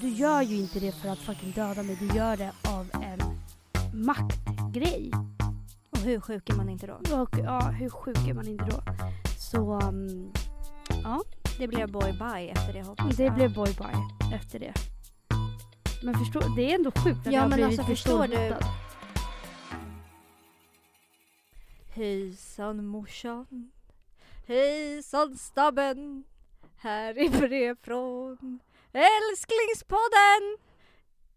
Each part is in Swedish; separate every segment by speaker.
Speaker 1: du gör ju inte det för att fucking döda mig. Du gör det av en maktgrej.
Speaker 2: Och hur sjuk är man inte då?
Speaker 1: Och ja, hur sjuk är man inte då? Så um, ja,
Speaker 2: Det blev boy bye efter det hoppas
Speaker 1: det
Speaker 2: jag.
Speaker 1: blev boy bye efter det. Men förstå, det är ändå sjukt att
Speaker 2: Ja,
Speaker 1: jag har
Speaker 2: men
Speaker 1: blivit
Speaker 2: alltså, förstår du? Hejsan morsan. Hejsan stabben. Här är brev från Älsklingspodden.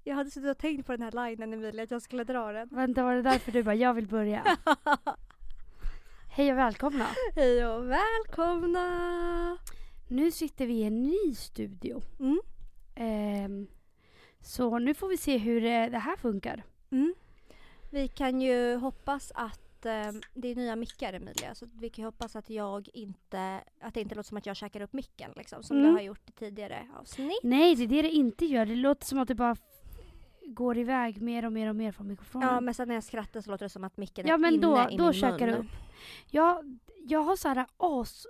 Speaker 2: Jag hade suttit och tänkt på den här linen Emilia, att jag skulle dra den.
Speaker 1: Vänta, var det därför du bara, jag vill börja? Hej och välkomna.
Speaker 2: Hej och välkomna!
Speaker 1: Nu sitter vi i en ny studio.
Speaker 2: Mm.
Speaker 1: Ehm, så nu får vi se hur eh, det här funkar.
Speaker 2: Mm. Vi kan ju hoppas att eh, det är nya mickar Emilia, så vi kan ju hoppas att jag inte, att det inte låter som att jag käkar upp micken liksom, som
Speaker 1: Mm.
Speaker 2: det har gjort i tidigare avsnitt.
Speaker 1: Nej, det är det det inte gör. Det låter som att det bara går iväg mer och mer och mer från mikrofonen.
Speaker 2: Ja men sen när jag skrattar så låter det som att micken
Speaker 1: Ja,
Speaker 2: är
Speaker 1: men
Speaker 2: inne
Speaker 1: då,
Speaker 2: i
Speaker 1: då
Speaker 2: min
Speaker 1: käkar
Speaker 2: mun.
Speaker 1: du upp. Jag, jag har så här as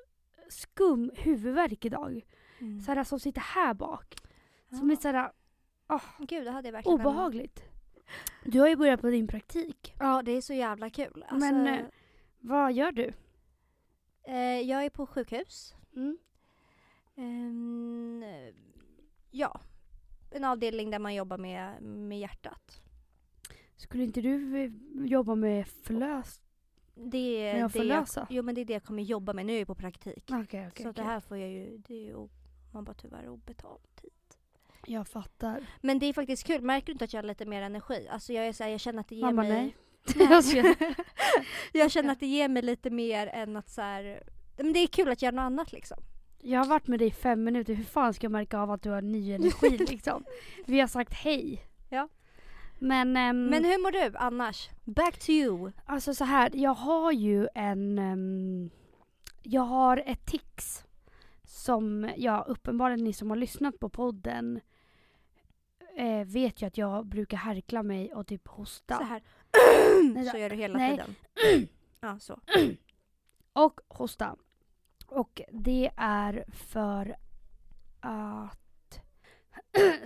Speaker 1: skum huvudvärk idag.
Speaker 2: Mm.
Speaker 1: Så här som sitter här bak. Som är så här
Speaker 2: Gud det hade jag verkligen
Speaker 1: obehagligt. Du har ju börjat på din praktik.
Speaker 2: Ja det är så jävla kul. Alltså,
Speaker 1: Men, eh, Vad gör du?
Speaker 2: eh, jag är på sjukhus.
Speaker 1: Mm.
Speaker 2: Eh, ja, en avdelning där man jobbar med, med hjärtat.
Speaker 1: Skulle inte du jobba med förlös?
Speaker 2: Det är det jag,
Speaker 1: förlösa?
Speaker 2: jo men det är det jag kommer jobba med. Nu är jag på praktik.
Speaker 1: Okej, okej.
Speaker 2: så
Speaker 1: okej.
Speaker 2: det här får jag ju, det är ju man bara tyvärr obetald tid.
Speaker 1: Jag fattar.
Speaker 2: Men det är faktiskt kul. Märker du inte att jag har lite mer energi? Alltså jag är så här, jag känner att det ger
Speaker 1: Mamma,
Speaker 2: mig...
Speaker 1: nej.
Speaker 2: Nej.
Speaker 1: Jag
Speaker 2: jag känner att det ger mig lite mer än att så här, men det är kul att göra något annat liksom.
Speaker 1: Jag har varit med dig i fem minuter. Hur fan ska jag märka av att du har ny energi liksom? Vi har sagt hej.
Speaker 2: Ja.
Speaker 1: Men, ehm,
Speaker 2: Men hur mår du annars? Back to you.
Speaker 1: alltså så här, jag har ju en... ehm, jag har ett tics. Som, ja uppenbarligen ni som har lyssnat på podden eh, vet ju att jag brukar härkla mig och typ hosta.
Speaker 2: Så här.
Speaker 1: Nej,
Speaker 2: så gör du hela
Speaker 1: nej.
Speaker 2: tiden. Ja, så.
Speaker 1: och hosta. Och det är för att...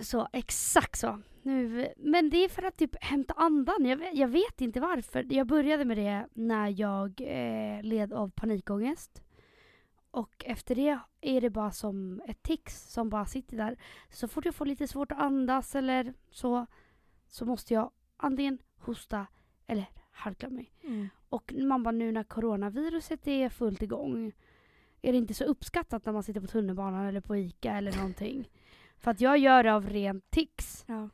Speaker 1: så, exakt så. Nu, men det är för att typ hämta andan. Jag, vet- jag vet inte varför. Jag började med det när jag eh, led av panikångest. Och efter det är det bara som ett tics som bara sitter där. Så fort jag får lite svårt att andas eller så, så måste jag antingen hosta eller harkla mig.
Speaker 2: Mm.
Speaker 1: Och man bara nu när coronaviruset är fullt igång är det inte så uppskattat när man sitter på tunnelbanan eller på ICA eller någonting. För att jag gör det av ren tics.
Speaker 2: Ja.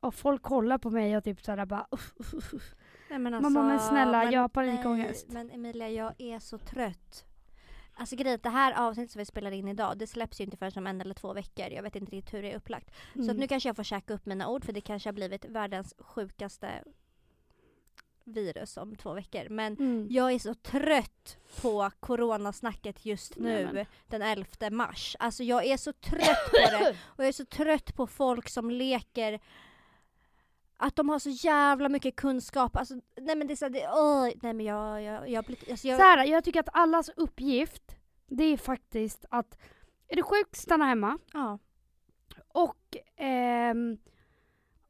Speaker 1: Och folk kollar på mig och typ såhär bara uff, uff, uff.
Speaker 2: Nej, men
Speaker 1: Mamma, men snälla, jag har panikångest.
Speaker 2: Men Emilia, jag är så trött. Alltså grejen, det här avsnittet som vi spelar in idag, det släpps ju inte förrän om en eller två veckor. Jag vet inte riktigt hur det är upplagt. Så att
Speaker 1: Mm.
Speaker 2: nu kanske jag får käka upp mina ord för det kanske har blivit världens sjukaste virus om två veckor. Men
Speaker 1: Mm.
Speaker 2: jag är så trött på coronasnacket just nu
Speaker 1: men.
Speaker 2: den 11 mars. Alltså jag är så trött på det. Och jag är så trött på folk som leker att de har så jävla mycket kunskap. Alltså, nej men det är så, det, åh, nej men jag, jag, jag, alltså jag,
Speaker 1: Så här, jag tycker att allas uppgift det är faktiskt att är du sjuk, stanna hemma.
Speaker 2: ja.
Speaker 1: Och, ehm,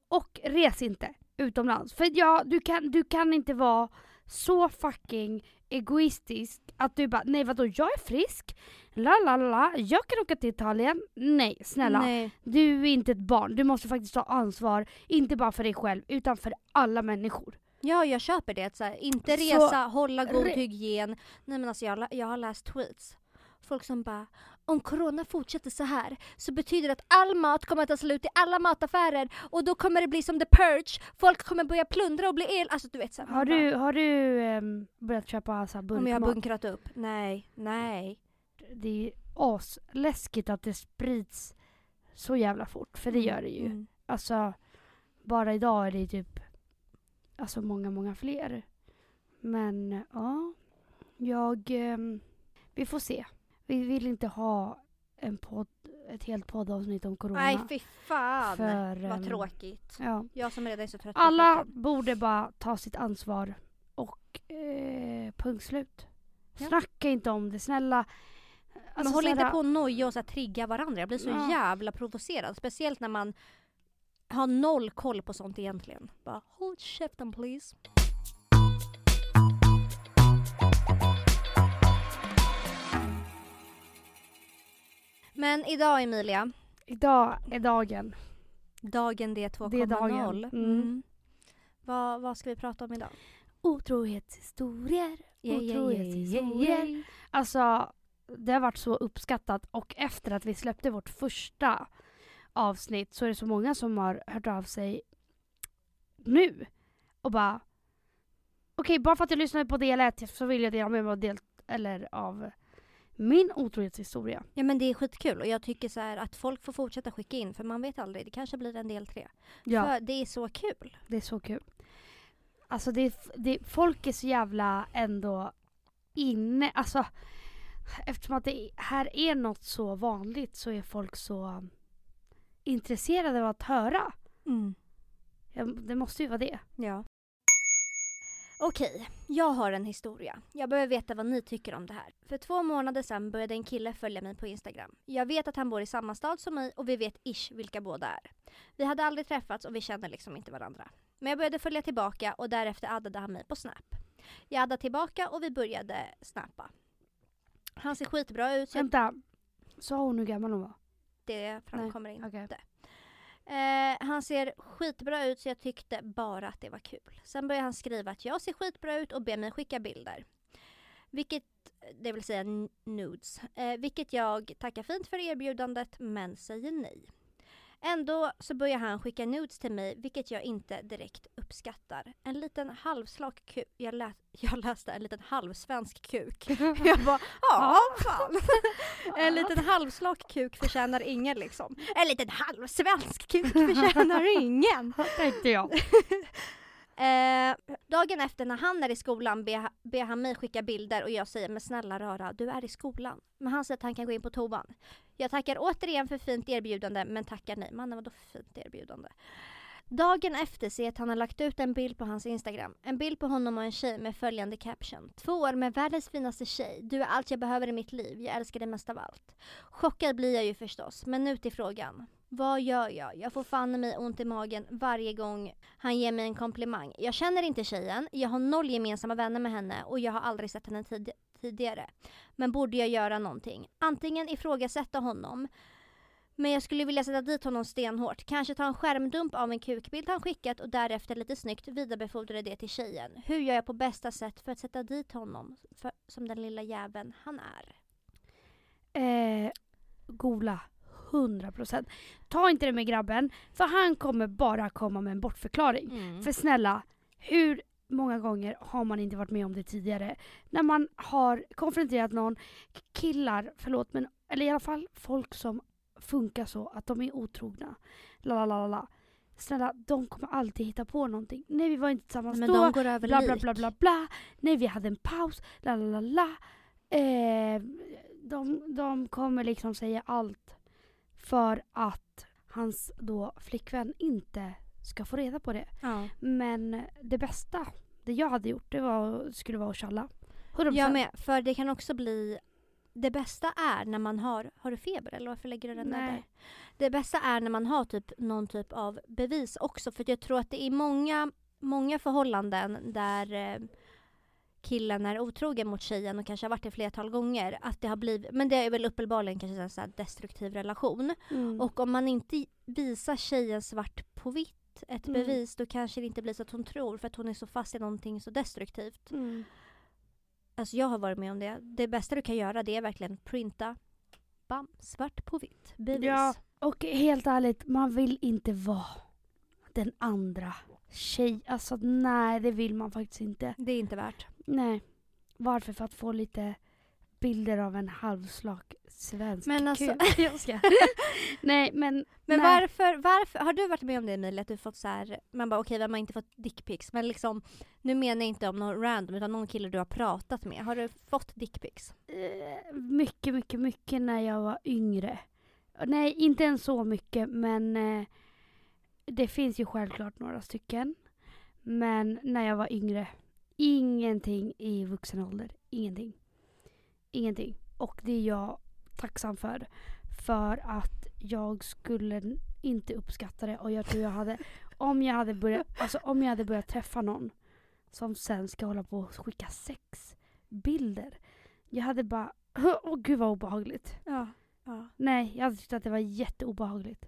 Speaker 1: och res inte utomlands. För ja, du kan, du kan inte vara så fucking egoistisk att du bara nej vadå jag är frisk, la la la, jag kan åka till Italien. Nej snälla,
Speaker 2: Nej.
Speaker 1: du är inte ett barn. Du måste faktiskt ta ansvar, inte bara för dig själv utan för alla människor.
Speaker 2: Ja, jag köper det. Så här, inte
Speaker 1: Så-
Speaker 2: resa, hålla god
Speaker 1: re-
Speaker 2: hygien. Nej men alltså jag, jag har läst tweets. Folk som bara om corona fortsätter så här så betyder det att all mat kommer att ta slut i alla mataffärer och då kommer det bli som the purge. Folk kommer börja plundra och bli el. Alltså du vet så
Speaker 1: Har du, har du ehm, börjat köpa så här
Speaker 2: Om jag har bunkrat upp? Nej, nej.
Speaker 1: Det är asläskigt att det sprids så jävla fort, för det gör det ju.
Speaker 2: Mm.
Speaker 1: Alltså, bara idag är det typ alltså många, många fler. Men ja, jag... ehm, vi får se. Vi vill inte ha en podd, ett helt poddavsnitt om corona.
Speaker 2: Nej fy fan
Speaker 1: För,
Speaker 2: vad
Speaker 1: ehm,
Speaker 2: tråkigt.
Speaker 1: Ja.
Speaker 2: Jag som redan är så trött
Speaker 1: Alla borde bara ta sitt ansvar och eh, punkt slut.
Speaker 2: Ja.
Speaker 1: Snacka inte om det, snälla.
Speaker 2: Men
Speaker 1: Alltså,
Speaker 2: håll inte
Speaker 1: såhär-
Speaker 2: på och noja och så här, trigga varandra. Jag blir så
Speaker 1: Ja.
Speaker 2: jävla provocerad. Speciellt när man har noll koll på sånt egentligen. Bara hold käften please. Men idag Emilia,
Speaker 1: Idag är dagen.
Speaker 2: dagen 2.0.
Speaker 1: Det är dagen. Mm.
Speaker 2: Vad, vad ska vi prata om idag?
Speaker 1: Otrohetshistorier. Otrohetshistorier. Alltså, det har varit så uppskattat och efter att vi släppte vårt första avsnitt så är det så många som har hört av sig nu och bara okej, bara för att jag lyssnade på del ett så vill jag dela med mig av del eller av min otrohetshistoria.
Speaker 2: Ja men det är skitkul och jag tycker så här att folk får fortsätta skicka in för man vet aldrig, det kanske blir en del tre.
Speaker 1: Ja,
Speaker 2: För det är så kul.
Speaker 1: det är så kul. Alltså det, det, folk är så jävla ändå inne, alltså eftersom att det här är något så vanligt så är folk så intresserade av att höra. Ja, Det måste ju vara det.
Speaker 2: Ja. Okej, jag har en historia. Jag behöver veta vad ni tycker om det här. För två månader sedan började en kille följa mig på Instagram. Jag vet att han bor i samma stad som mig och vi vet ish vilka båda är. Vi hade aldrig träffats och vi känner liksom inte varandra. Men jag började följa tillbaka och därefter addade han mig på Snap. Jag addade tillbaka och vi började snappa. Han ser skitbra ut så jag,
Speaker 1: Vänta, sa hon hur gammal hon var?
Speaker 2: det framkommer inte.
Speaker 1: Okej.
Speaker 2: Eh, han ser skitbra ut så jag tyckte bara att det var kul. Sen började han skriva att jag ser skitbra ut och ber mig skicka bilder. Vilket, det vill säga nudes. Eh, vilket jag tackar fint för erbjudandet men säger nej. Ändå så börjar han skicka nudes till mig vilket jag inte direkt uppskattar. En liten halvslak kuk. Jag, lä- jag läste en liten halvsvensk kuk. Jag bara, ja fan. En liten halvslak kuk förtjänar ingen liksom. En liten halvsvensk kuk förtjänar ingen.
Speaker 1: Tänkte jag.
Speaker 2: Eh, dagen efter när han är i skolan ber, ber han mig skicka bilder och jag säger men snälla rara, du är i skolan. Men han säger att han kan gå in på toan. Jag tackar återigen för fint erbjudande men tackar nej. Mannen vadå fint erbjudande? Dagen efter ser jag att han har lagt ut en bild på hans Instagram. En bild på honom och en tjej med följande caption. Två år med världens finaste tjej. Du är allt jag behöver i mitt liv. Jag älskar dig mest av allt. Chockad blir jag ju förstås, men nu till frågan. Vad gör jag? Jag får fan i mig ont i magen varje gång han ger mig en komplimang. Jag känner inte tjejen, jag har noll gemensamma vänner med henne och jag har aldrig sett henne tid- tidigare. Men borde jag göra någonting? Antingen ifrågasätta honom, men jag skulle vilja sätta dit honom stenhårt. Kanske ta en skärmdump av en kukbild han skickat och därefter lite snyggt vidarebefordra det till tjejen. Hur gör jag på bästa sätt för att sätta dit honom för, som den lilla jäveln han är?
Speaker 1: Eh, gola. 100%. Ta inte det med grabben, för han kommer bara komma med en bortförklaring.
Speaker 2: Mm.
Speaker 1: För snälla, hur många gånger har man inte varit med om det tidigare? När man har konfronterat någon, killar, förlåt, men, eller i alla fall folk som funkar så att de är otrogna. La, la, la, la, la. Snälla, de kommer alltid hitta på någonting. Nej, vi var inte tillsammans
Speaker 2: Men
Speaker 1: då.
Speaker 2: de går över
Speaker 1: bla, bla, bla, bla, bla. Nej, vi hade en paus. La, la, la, la. Eh, de, de kommer liksom säga allt för att hans då flickvän inte ska få reda på det.
Speaker 2: Ja.
Speaker 1: Men det bästa, det jag hade gjort, det var, skulle vara att tjalla. 100%.
Speaker 2: Jag med, för det kan också bli det bästa är när man har, har du feber eller varför lägger du den?
Speaker 1: Nej.
Speaker 2: där? Det bästa är när man har typ någon typ av bevis också för jag tror att det är många, många förhållanden där eh, killen är otrogen mot tjejen och kanske har varit det flertal gånger. Att det har blivit, men det är väl uppenbarligen kanske en så här destruktiv relation.
Speaker 1: Mm.
Speaker 2: Och om man inte visar tjejen svart på vitt ett
Speaker 1: Mm.
Speaker 2: bevis då kanske det inte blir så att hon tror för att hon är så fast i någonting så destruktivt.
Speaker 1: Mm.
Speaker 2: Alltså jag har varit med om det. Det bästa du kan göra det är verkligen printa, bam, svart på vitt, bevis.
Speaker 1: Ja. Och helt ärligt, man vill inte vara den andra tjej. Alltså nej, det vill man faktiskt inte.
Speaker 2: Det är inte värt.
Speaker 1: Nej. Varför? För att få lite bilder av en halvslak svensk
Speaker 2: Men alltså-.
Speaker 1: Jag ska. nej, men...
Speaker 2: Men
Speaker 1: nej.
Speaker 2: varför, varför, har du varit med om det Emilia, att du fått så här, man bara okej vem har inte fått dickpics? Men liksom, nu menar jag inte om någon random utan någon kille du har pratat med. Har du fått dickpics?
Speaker 1: Eh, mycket, mycket, mycket när jag var yngre. Nej, inte ens så mycket, men eh, det finns ju självklart några stycken. Men när jag var yngre, ingenting i vuxen ålder. Ingenting. Ingenting. Och det är jag tacksam för. För att jag skulle inte uppskatta det och jag tror jag hade, om jag hade börjat, alltså om jag hade börjat träffa någon som sen ska hålla på och skicka sexbilder. Jag hade bara, åh gud vad obehagligt.
Speaker 2: Ja. ja.
Speaker 1: Nej, jag hade tyckt att det var jätteobehagligt.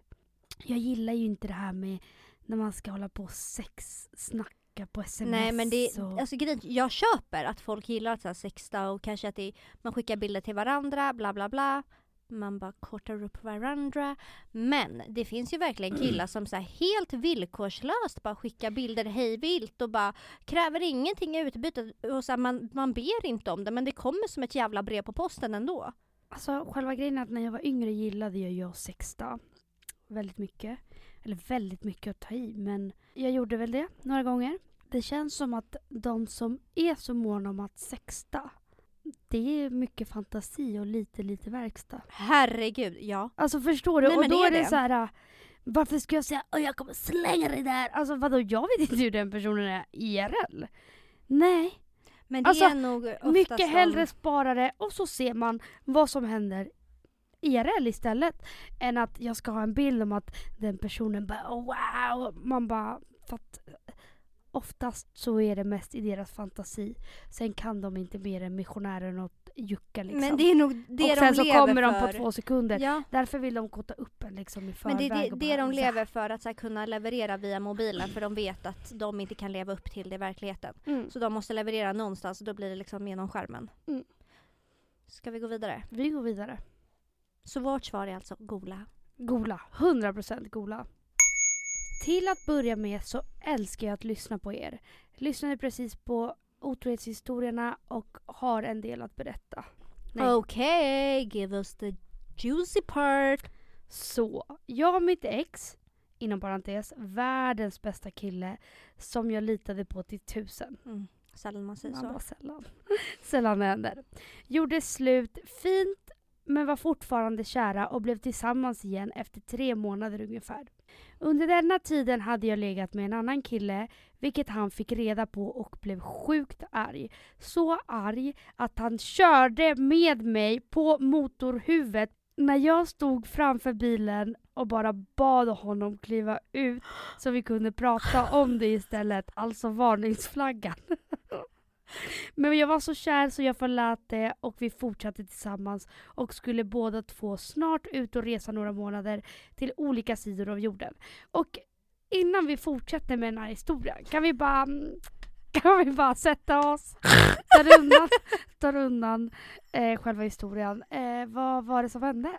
Speaker 1: Jag gillar ju inte det här med när man ska hålla på och sexsnacka på sms.
Speaker 2: Nej men det,
Speaker 1: och...
Speaker 2: alltså grejen, jag köper att folk gillar att så här, sexta och kanske att det, man skickar bilder till varandra, bla bla bla. Man bara kortar upp varandra. Men det finns ju verkligen killar som så här, helt villkorslöst bara skickar bilder hej vilt och bara kräver ingenting i utbyte. Och så här, man, man ber inte om det men det kommer som ett jävla brev på posten ändå.
Speaker 1: Alltså själva grejen är att när jag var yngre gillade jag ju att sexta väldigt mycket. Eller väldigt mycket att ta i men jag gjorde väl det några gånger. Det känns som att de som är så måna om att sexta det är mycket fantasi och lite lite verkstad.
Speaker 2: Herregud, ja.
Speaker 1: Alltså förstår du?
Speaker 2: Nej,
Speaker 1: och
Speaker 2: men
Speaker 1: då är det,
Speaker 2: det.
Speaker 1: så här. äh, Varför ska jag säga att jag kommer slänga dig där? Alltså vadå, jag vet inte hur den personen är IRL. Nej,
Speaker 2: Men det
Speaker 1: Alltså,
Speaker 2: är nog
Speaker 1: mycket
Speaker 2: de-
Speaker 1: hellre spara det och så ser man vad som händer IRL istället. Än att jag ska ha en bild om att den personen bara oh, wow. Man bara, för att oftast så är det mest i deras fantasi. Sen kan de inte mer än missionären och jucka liksom.
Speaker 2: Men det är nog det
Speaker 1: och
Speaker 2: de
Speaker 1: sen så
Speaker 2: lever
Speaker 1: kommer de
Speaker 2: för.
Speaker 1: på två sekunder.
Speaker 2: Ja.
Speaker 1: Därför vill de kota upp en liksom i
Speaker 2: Men
Speaker 1: förväg.
Speaker 2: det är det, det de lever för, att här, kunna leverera via mobilen för de vet att de inte kan leva upp till det i verkligheten.
Speaker 1: Mm.
Speaker 2: Så de måste leverera någonstans och då blir det liksom genom skärmen.
Speaker 1: Mm.
Speaker 2: Ska vi gå vidare?
Speaker 1: Vi går vidare.
Speaker 2: Så vårt svar är alltså Gola.
Speaker 1: Gola. 100% Gola. Till att börja med så älskar jag att lyssna på er. Lyssnade precis på otrohetshistorierna och har en del att berätta.
Speaker 2: Okej, give us the juicy part.
Speaker 1: Så, jag och mitt ex, inom parentes, världens bästa kille som jag litade på till tusen.
Speaker 2: Mm. Sällan man säger så.
Speaker 1: sällan. sällan det händer. Gjorde slut fint men var fortfarande kära och blev tillsammans igen efter tre månader ungefär. Under denna tiden hade jag legat med en annan kille vilket han fick reda på och blev sjukt arg. Så arg att han körde med mig på motorhuvudet när jag stod framför bilen och bara bad honom kliva ut så vi kunde prata om det istället, alltså varningsflaggan. Men jag var så kär så jag förlät det och vi fortsatte tillsammans och skulle båda två snart ut och resa några månader till olika sidor av jorden. Och innan vi fortsätter med den här historien kan vi bara kan vi bara sätta oss, tar undan, tar undan eh, själva historien. Eh, vad var det som hände?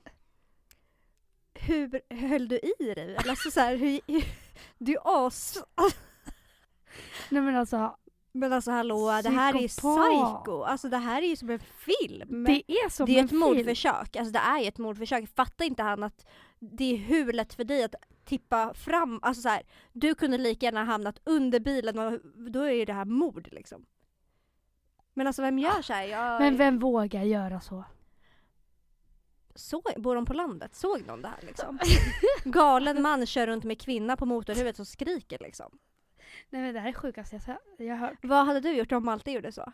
Speaker 2: Hur höll du i dig? Alltså så här, hur, du är as...
Speaker 1: Nej men alltså,
Speaker 2: Men alltså hallå, det här är ju
Speaker 1: Psykopat.
Speaker 2: psycho. Alltså det här är ju som en film.
Speaker 1: det är som
Speaker 2: det är
Speaker 1: en
Speaker 2: ett
Speaker 1: film.
Speaker 2: mordförsök. Alltså det är ju ett mordförsök. Fattar inte han att det är hur lätt för dig att tippa fram, alltså så här, du kunde lika gärna hamnat under bilen och då är ju det här mord liksom. Men alltså vem gör så här? Jag...
Speaker 1: Men vem vågar göra så?
Speaker 2: Så, bor de på landet? Såg någon det här liksom? Galen man kör runt med kvinna på motorhuvudet och skriker liksom.
Speaker 1: Nej men det här är sjukaste jag, jag har hört.
Speaker 2: Vad hade du gjort om Malte gjorde så?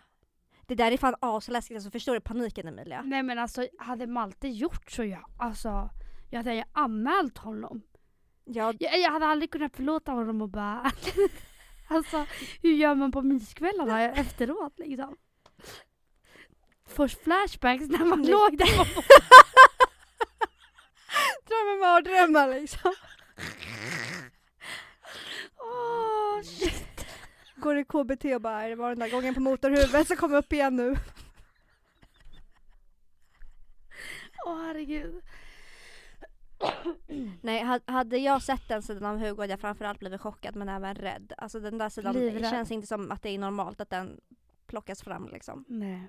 Speaker 2: Det där är fan asläskigt, alltså förstår du paniken Emilia?
Speaker 1: Nej men alltså hade Malte gjort så jag, alltså jag hade ju anmält honom.
Speaker 2: Ja,
Speaker 1: Jag, jag hade aldrig kunnat förlåta honom och bara Alltså hur gör man på myskvällarna efteråt liksom? Först flashbacks när man låg där på
Speaker 2: drömmer mardrömmar liksom.
Speaker 1: Shit.
Speaker 2: Går i KBT och bara, det var den där gången på motorhuvudet som kom upp igen nu.
Speaker 1: Åh herregud.
Speaker 2: Nej, ha- hade jag sett den sidan av Hugo hade jag framförallt blivit chockad men även rädd. Alltså den där sidan, det
Speaker 1: Livrädd.
Speaker 2: känns inte som att det är normalt att den plockas fram liksom.
Speaker 1: Nej.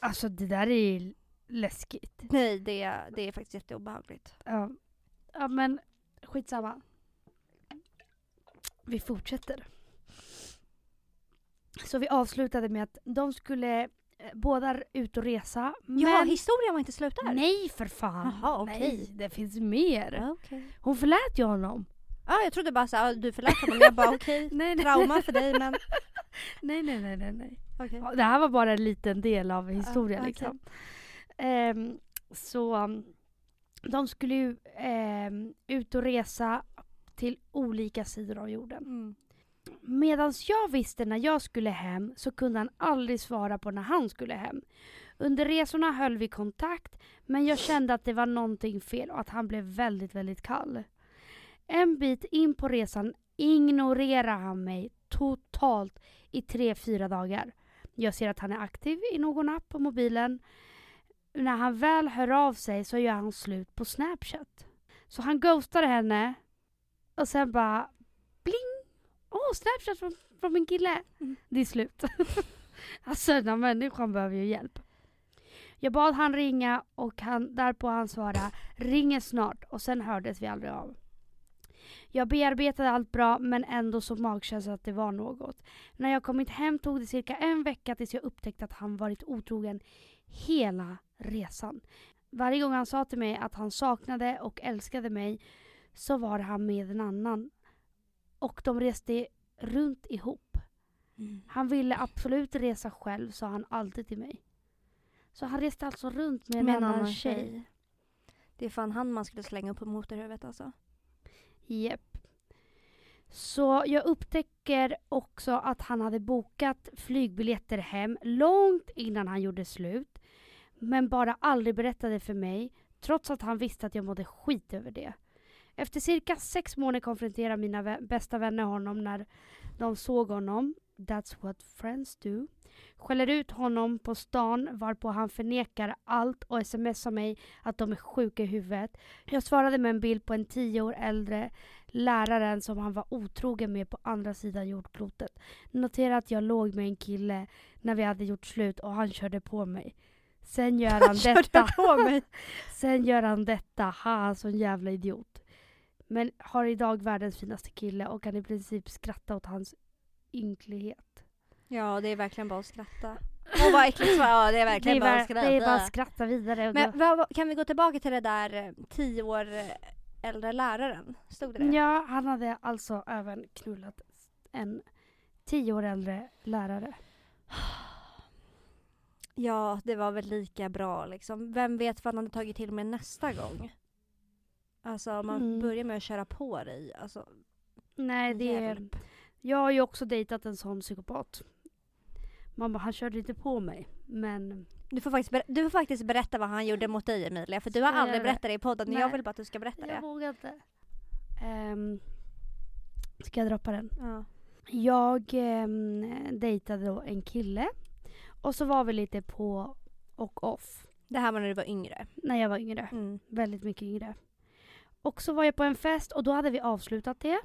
Speaker 1: Alltså det där är ju läskigt.
Speaker 2: Nej, det, är- det är faktiskt jätteobehagligt.
Speaker 1: Ja. ja men skitsamma. Vi fortsätter. Så vi avslutade med att de skulle eh, båda ut och resa.
Speaker 2: Ja,
Speaker 1: men
Speaker 2: historien var inte slut där.
Speaker 1: Nej för fan.
Speaker 2: Jaha, okej.
Speaker 1: Nej, det finns mer.
Speaker 2: Ja, okej.
Speaker 1: Hon förlät ju honom.
Speaker 2: Ja, jag trodde bara såhär, du förlät honom. Jag bara okej,
Speaker 1: Nej, nej,
Speaker 2: trauma för dig men
Speaker 1: nej, nej, nej, nej, nej. Ja, Det här var bara en liten del av historien
Speaker 2: okej.
Speaker 1: liksom. Ehm, Så um, de skulle ju ehm, ut och resa till olika sidor av jorden.
Speaker 2: Mm.
Speaker 1: Medan jag visste när jag skulle hem så kunde han aldrig svara på när han skulle hem. Under resorna höll vi kontakt men jag kände att det var någonting fel och att han blev väldigt, väldigt kall. En bit in på resan ignorerade han mig totalt i tre, fyra dagar. Jag ser att han är aktiv i någon app på mobilen. När han väl hör av sig så gör han slut på Snapchat. Så han ghostade henne och sen bara bling! Åh, oh, Snapchat från, från min kille!
Speaker 2: Mm.
Speaker 1: Det är slut. alltså den här människan behöver ju hjälp. Jag bad han ringa och han, därpå han svara ringer snart och sen hördes vi aldrig av. Jag bearbetade allt bra men ändå så magkänsla att det var något. När jag kommit hem tog det cirka en vecka tills jag upptäckte att han varit otrogen hela resan. Varje gång han sa till mig att han saknade och älskade mig så var han med en annan. Och de reste runt ihop.
Speaker 2: Mm.
Speaker 1: Han ville absolut resa själv sa han alltid till mig. Så han reste alltså runt med en,
Speaker 2: Med en
Speaker 1: annan,
Speaker 2: annan
Speaker 1: tjej.
Speaker 2: tjej. Det är fan han man skulle slänga upp på motorhuvudet alltså.
Speaker 1: Japp. Så jag upptäcker också att han hade bokat flygbiljetter hem långt innan han gjorde slut. Men bara aldrig berättade för mig, trots att han visste att jag mådde skit över det. Efter cirka sex månader konfronterade mina vä- bästa vänner honom när de såg honom. That's what friends do. Skäller ut honom på stan varpå han förnekar allt och smsar mig att de är sjuka i huvudet. Jag svarade med en bild på en tio år äldre läraren som han var otrogen med på andra sidan jordklotet. Notera att jag låg med en kille när vi hade gjort slut och han körde på mig. Sen gör han
Speaker 2: Körde
Speaker 1: detta.
Speaker 2: på mig.
Speaker 1: Sen gör han detta. Ha, sån jävla idiot. Men har idag världens finaste kille och kan i princip skratta åt hans ynklighet.
Speaker 2: Ja det är verkligen bara att skratta. Åh vad äckligt. Ja det är verkligen
Speaker 1: det är
Speaker 2: bara att skratta.
Speaker 1: det är bara att skratta vidare. Och
Speaker 2: Men vad, kan vi gå tillbaka till det där eh, tio år eh, äldre läraren? Stod det det?
Speaker 1: Ja, han hade alltså även knullat en tio år äldre lärare.
Speaker 2: Ja, det var väl lika bra liksom. Vem vet vad han hade tagit till med nästa gång? Alltså man
Speaker 1: Mm.
Speaker 2: börjar med att köra på dig. Alltså,
Speaker 1: Nej, det är... Jag har ju också dejtat en sån psykopat. Man bara, han körde inte på mig. Men
Speaker 2: Du får, faktiskt ber- du får faktiskt berätta vad han gjorde mot dig Emilia. För du har
Speaker 1: jag
Speaker 2: aldrig berättat det i podden.
Speaker 1: Nej.
Speaker 2: Jag vill bara att du ska berätta
Speaker 1: jag
Speaker 2: det.
Speaker 1: vågar inte. Um, ska jag droppa den?
Speaker 2: Ja.
Speaker 1: Jag um, dejtade då en kille. Och så var vi lite på och off.
Speaker 2: Det här var när du var yngre.
Speaker 1: När jag var yngre.
Speaker 2: Mm.
Speaker 1: Väldigt mycket yngre. Och så var jag på en fest och då hade vi avslutat det.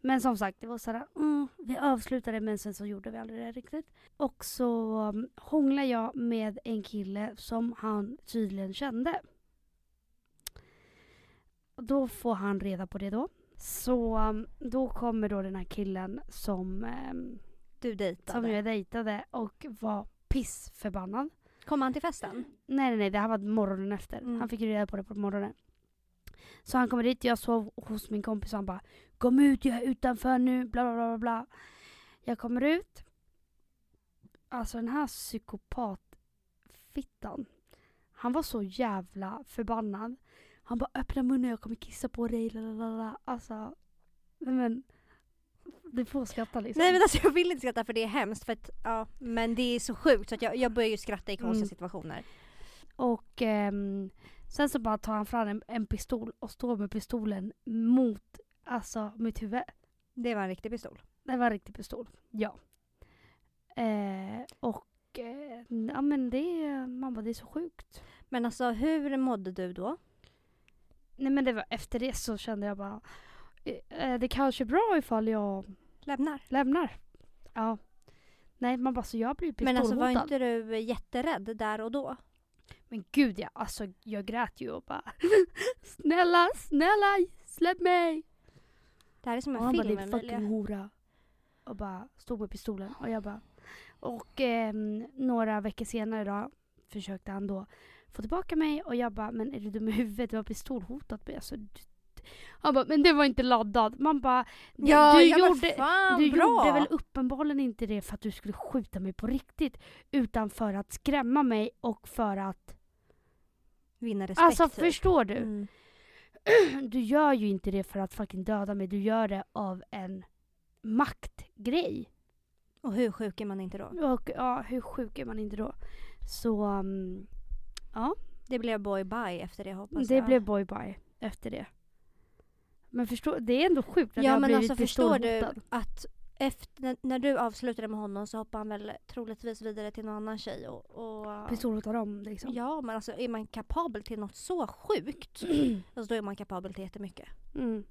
Speaker 1: Men som sagt, det var sådär, mm, vi avslutade men sen så gjorde vi aldrig det riktigt. Och så um, hånglade jag med en kille som han tydligen kände. Då får han reda på det då. Så um, då kommer då den här killen som, um,
Speaker 2: Du dejtade.
Speaker 1: som jag dejtade och var pissförbannad.
Speaker 2: Kom han till festen?
Speaker 1: Nej, nej, nej. Det här var morgonen efter.
Speaker 2: Mm.
Speaker 1: Han fick reda på det på morgonen. Så han kommer dit, jag sov hos min kompis och han bara Kom ut, jag är utanför nu, bla bla bla bla. Jag kommer ut. Alltså den här psykopatfittan. Han var så jävla förbannad. Han bara öppna munnen, jag kommer kissa på dig, la la la la. Alltså, men. Du får skratta liksom.
Speaker 2: Nej men alltså jag vill inte skratta för det är hemskt. För att, ja, men det är så sjukt så att jag, jag börjar ju skratta i konstiga
Speaker 1: Mm.
Speaker 2: situationer.
Speaker 1: Och ehm, sen så bara tar han fram en, en pistol och står med pistolen mot alltså, mitt huvud.
Speaker 2: Det var en riktig pistol.
Speaker 1: Det var en riktig pistol, ja. Eh, och eh, ja men det, man bara det är så sjukt.
Speaker 2: Men alltså hur mådde du då?
Speaker 1: Nej men det var efter det så kände jag bara eh, det kanske är bra ifall jag
Speaker 2: Lämnar.
Speaker 1: lämnar. Ja. Nej man bara så jag blir
Speaker 2: Men alltså var
Speaker 1: pistolhotad.
Speaker 2: inte du jätterädd där och då?
Speaker 1: Men gud ja, alltså jag grät ju och bara snälla, snälla släpp mig.
Speaker 2: Det här är som
Speaker 1: Och
Speaker 2: en
Speaker 1: han bara
Speaker 2: film
Speaker 1: din fucking
Speaker 2: Emilia.
Speaker 1: hora. Och bara stod med pistolen. Och jag bara... Och ehm, några veckor senare då försökte han då få tillbaka mig och jag bara men är du dum i huvudet? Du har pistolhotat mig. Alltså, han bara men det var inte laddad. Man bara
Speaker 2: Ja,
Speaker 1: du gjorde,
Speaker 2: fan
Speaker 1: du
Speaker 2: bra!
Speaker 1: gjorde väl uppenbarligen inte det för att du skulle skjuta mig på riktigt utan för att skrämma mig och för att
Speaker 2: vinna respekt.
Speaker 1: Alltså
Speaker 2: typ.
Speaker 1: förstår du?
Speaker 2: Mm.
Speaker 1: Du gör ju inte det för att fucking döda mig. Du gör det av en maktgrej.
Speaker 2: Och hur sjuk är man inte då?
Speaker 1: Och ja, hur sjuk är man inte då? Så mm, ja,
Speaker 2: Det blev boy bye efter det hoppas
Speaker 1: det
Speaker 2: jag.
Speaker 1: blev boy bye efter det. Men förstå, det är ändå sjukt att jag
Speaker 2: Ja
Speaker 1: har
Speaker 2: men
Speaker 1: blivit
Speaker 2: alltså förstår du att efter, när, du avslutade med honom så hoppade han väl troligtvis vidare till någon annan tjej och... och
Speaker 1: Pistolhotar dem liksom.
Speaker 2: Ja men alltså är man kapabel till något så sjukt, alltså då är man kapabel till jättemycket.
Speaker 1: Mm.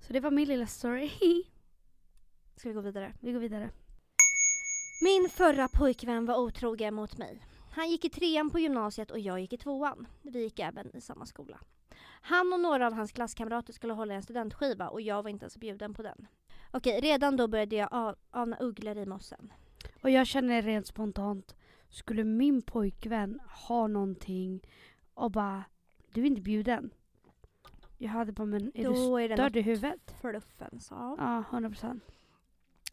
Speaker 1: Så det var min lilla story.
Speaker 2: Ska vi gå vidare?
Speaker 1: Vi går vidare.
Speaker 2: Min förra pojkvän var otrogen mot mig. Han gick i trean på gymnasiet och jag gick i tvåan. Vi gick även i samma skola. Han och några av hans klasskamrater skulle hålla en studentskiva och jag var inte ens bjuden på den. Okej, redan då började jag ana ugglor i mossen.
Speaker 1: Och jag känner rent spontant, skulle min pojkvän ha någonting och bara, du är inte bjuden. Jag hade bara, men är du
Speaker 2: då är det
Speaker 1: störd i huvudet?
Speaker 2: fluffens. Ja.
Speaker 1: Ja, 100 procent.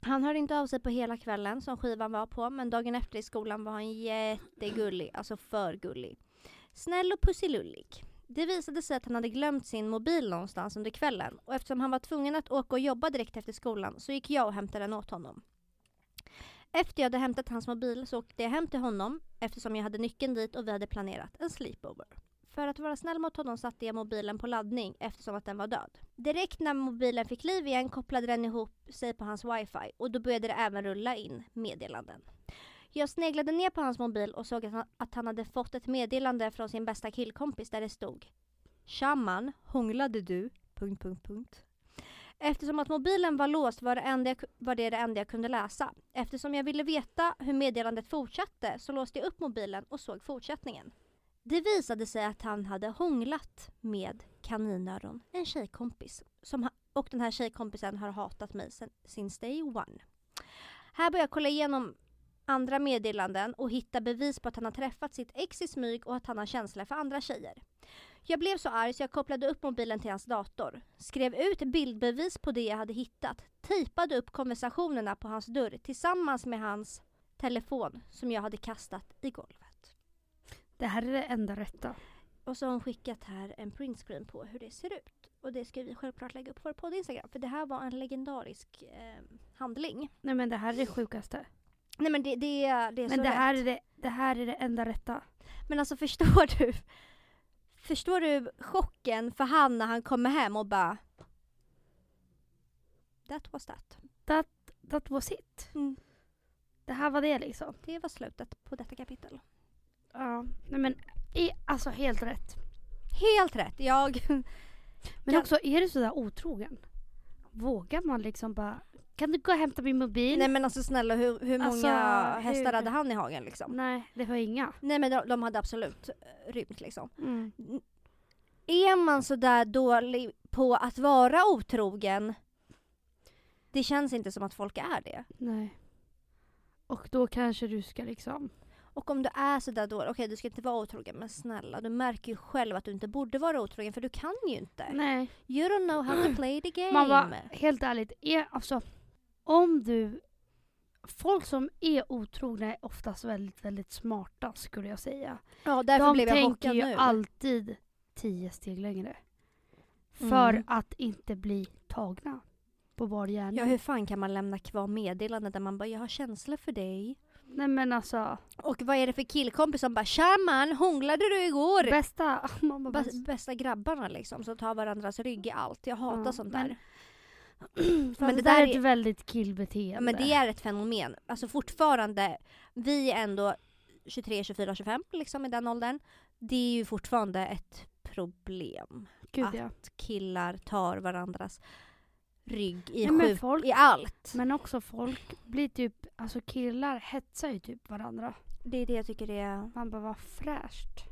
Speaker 2: Han hörde inte av sig på hela kvällen som skivan var på men dagen efter i skolan var han jättegullig, alltså för gullig. Snäll och pussilullig. Det visade sig att han hade glömt sin mobil någonstans under kvällen och eftersom han var tvungen att åka och jobba direkt efter skolan så gick jag och hämtade den åt honom. Efter jag hade hämtat hans mobil så åkte jag hem till honom eftersom jag hade nyckeln dit och vi hade planerat en sleepover. För att vara snäll mot honom satte jag mobilen på laddning eftersom att den var död. Direkt när mobilen fick liv igen kopplade den ihop sig på hans wifi och då började det även rulla in meddelanden. Jag sneglade ner på hans mobil och såg att han, att han hade fått ett meddelande från sin bästa killkompis där det stod Shaman, hånglade du? Punkt, punkt, punkt. Eftersom att mobilen var låst var det, enda jag, var det det enda jag kunde läsa. Eftersom jag ville veta hur meddelandet fortsatte så låste jag upp mobilen och såg fortsättningen. Det visade sig att han hade hånglat med kaninöron, en tjejkompis. Som, ha- och den här tjejkompisen har hatat mig sen, since day one. Här började jag kolla igenom andra meddelanden och hitta bevis på att han har träffat sitt ex i smyg och att han har känslor för andra tjejer. Jag blev så arg så jag kopplade upp mobilen till hans dator, skrev ut bildbevis på det jag hade hittat, tejpade upp konversationerna på hans dörr tillsammans med hans telefon som jag hade kastat i golvet.
Speaker 1: Det här är det enda rätta.
Speaker 2: Och så har hon skickat här en printscreen på hur det ser ut. Och det ska vi självklart lägga upp på vår podd Instagram för det här var en legendarisk eh, handling.
Speaker 1: Nej men det här är det sjukaste.
Speaker 2: Nej men det, det, är- det är
Speaker 1: Men
Speaker 2: så
Speaker 1: det här,
Speaker 2: rätt.
Speaker 1: är det, det här är det enda rätta.
Speaker 2: Men alltså förstår du? Förstår du chocken för han när han kommer hem och bara That was that.
Speaker 1: That was it.
Speaker 2: Mm.
Speaker 1: Det här var det liksom.
Speaker 2: Det var slutet på detta kapitel.
Speaker 1: Ja, nej men i, alltså helt rätt.
Speaker 2: Helt rätt. Jag...
Speaker 1: Men
Speaker 2: Kan-
Speaker 1: också, är du sådär otrogen? Vågar man liksom bara, kan du gå och hämta min mobil?
Speaker 2: Nej men alltså snälla hur, hur många
Speaker 1: Alltså,
Speaker 2: hästar
Speaker 1: hur-
Speaker 2: hade han i hagen liksom?
Speaker 1: Nej, det var inga.
Speaker 2: Nej men de, de hade absolut eh, rymt liksom.
Speaker 1: Mm.
Speaker 2: Är man sådär dålig på att vara otrogen det känns inte som att folk är det.
Speaker 1: Nej. Och då kanske du ska liksom...
Speaker 2: Och om du är sådär dålig, okej du ska inte vara otrogen men snälla du märker ju själv att du inte borde vara otrogen för du kan ju inte.
Speaker 1: Nej.
Speaker 2: You don't know how to play the game.
Speaker 1: Man bara, helt ärligt, är, alltså, om du... Folk som är otrogna är oftast väldigt, väldigt smarta skulle jag säga.
Speaker 2: ja därför
Speaker 1: De
Speaker 2: blev jag
Speaker 1: tänker ju
Speaker 2: nu.
Speaker 1: alltid tio steg längre. För
Speaker 2: Mm.
Speaker 1: att inte bli tagna på bar gärning.
Speaker 2: Ja hur fan kan man lämna kvar meddelanden där man bara jag har känslor för dig.
Speaker 1: Nej men alltså,
Speaker 2: Och vad är det för killkompis som bara tja man hånglade du igår?
Speaker 1: bästa... Bara,
Speaker 2: Bäst, bästa grabbarna liksom som tar varandras rygg i allt. Jag hatar
Speaker 1: Ja,
Speaker 2: sånt
Speaker 1: men-
Speaker 2: där.
Speaker 1: men det,
Speaker 2: det
Speaker 1: där är ett väldigt killbeteende.
Speaker 2: Ja, men det är ett fenomen. Alltså fortfarande, vi är ändå 23, 24, 25 liksom i den åldern. Det är ju fortfarande ett problem
Speaker 1: Gud ja.
Speaker 2: att killar tar varandras rygg i,
Speaker 1: Nej,
Speaker 2: sjuk,
Speaker 1: folk-
Speaker 2: i allt.
Speaker 1: Men också folk blir typ, alltså killar hetsar ju typ varandra.
Speaker 2: Det är det jag tycker det är.
Speaker 1: Man bara, vad fräscht.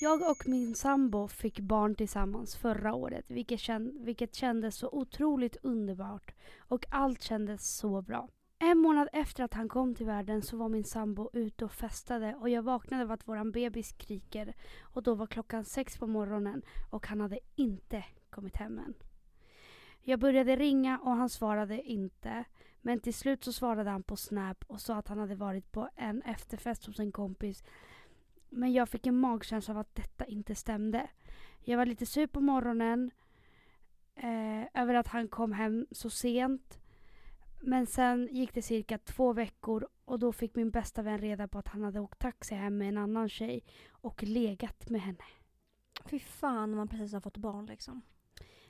Speaker 1: Jag och min sambo fick barn tillsammans förra året, vilket, kän- vilket kändes så otroligt underbart. Och allt kändes så bra. En månad efter att han kom till världen så var min sambo ute och festade och jag vaknade av att våran bebis skriker. Och då var klockan sex på morgonen och han hade inte kommit hem än. Jag började ringa och han svarade inte. Men till slut så svarade han på Snap och sa att han hade varit på en efterfest hos en kompis Men jag fick en magkänsla av att detta inte stämde. Jag var lite sur på morgonen eh, över att han kom hem så sent. Men sen gick det cirka två veckor och då fick min bästa vän reda på att han hade åkt taxi hem med en annan tjej och legat med henne.
Speaker 2: Fy fan när man precis har fått barn liksom.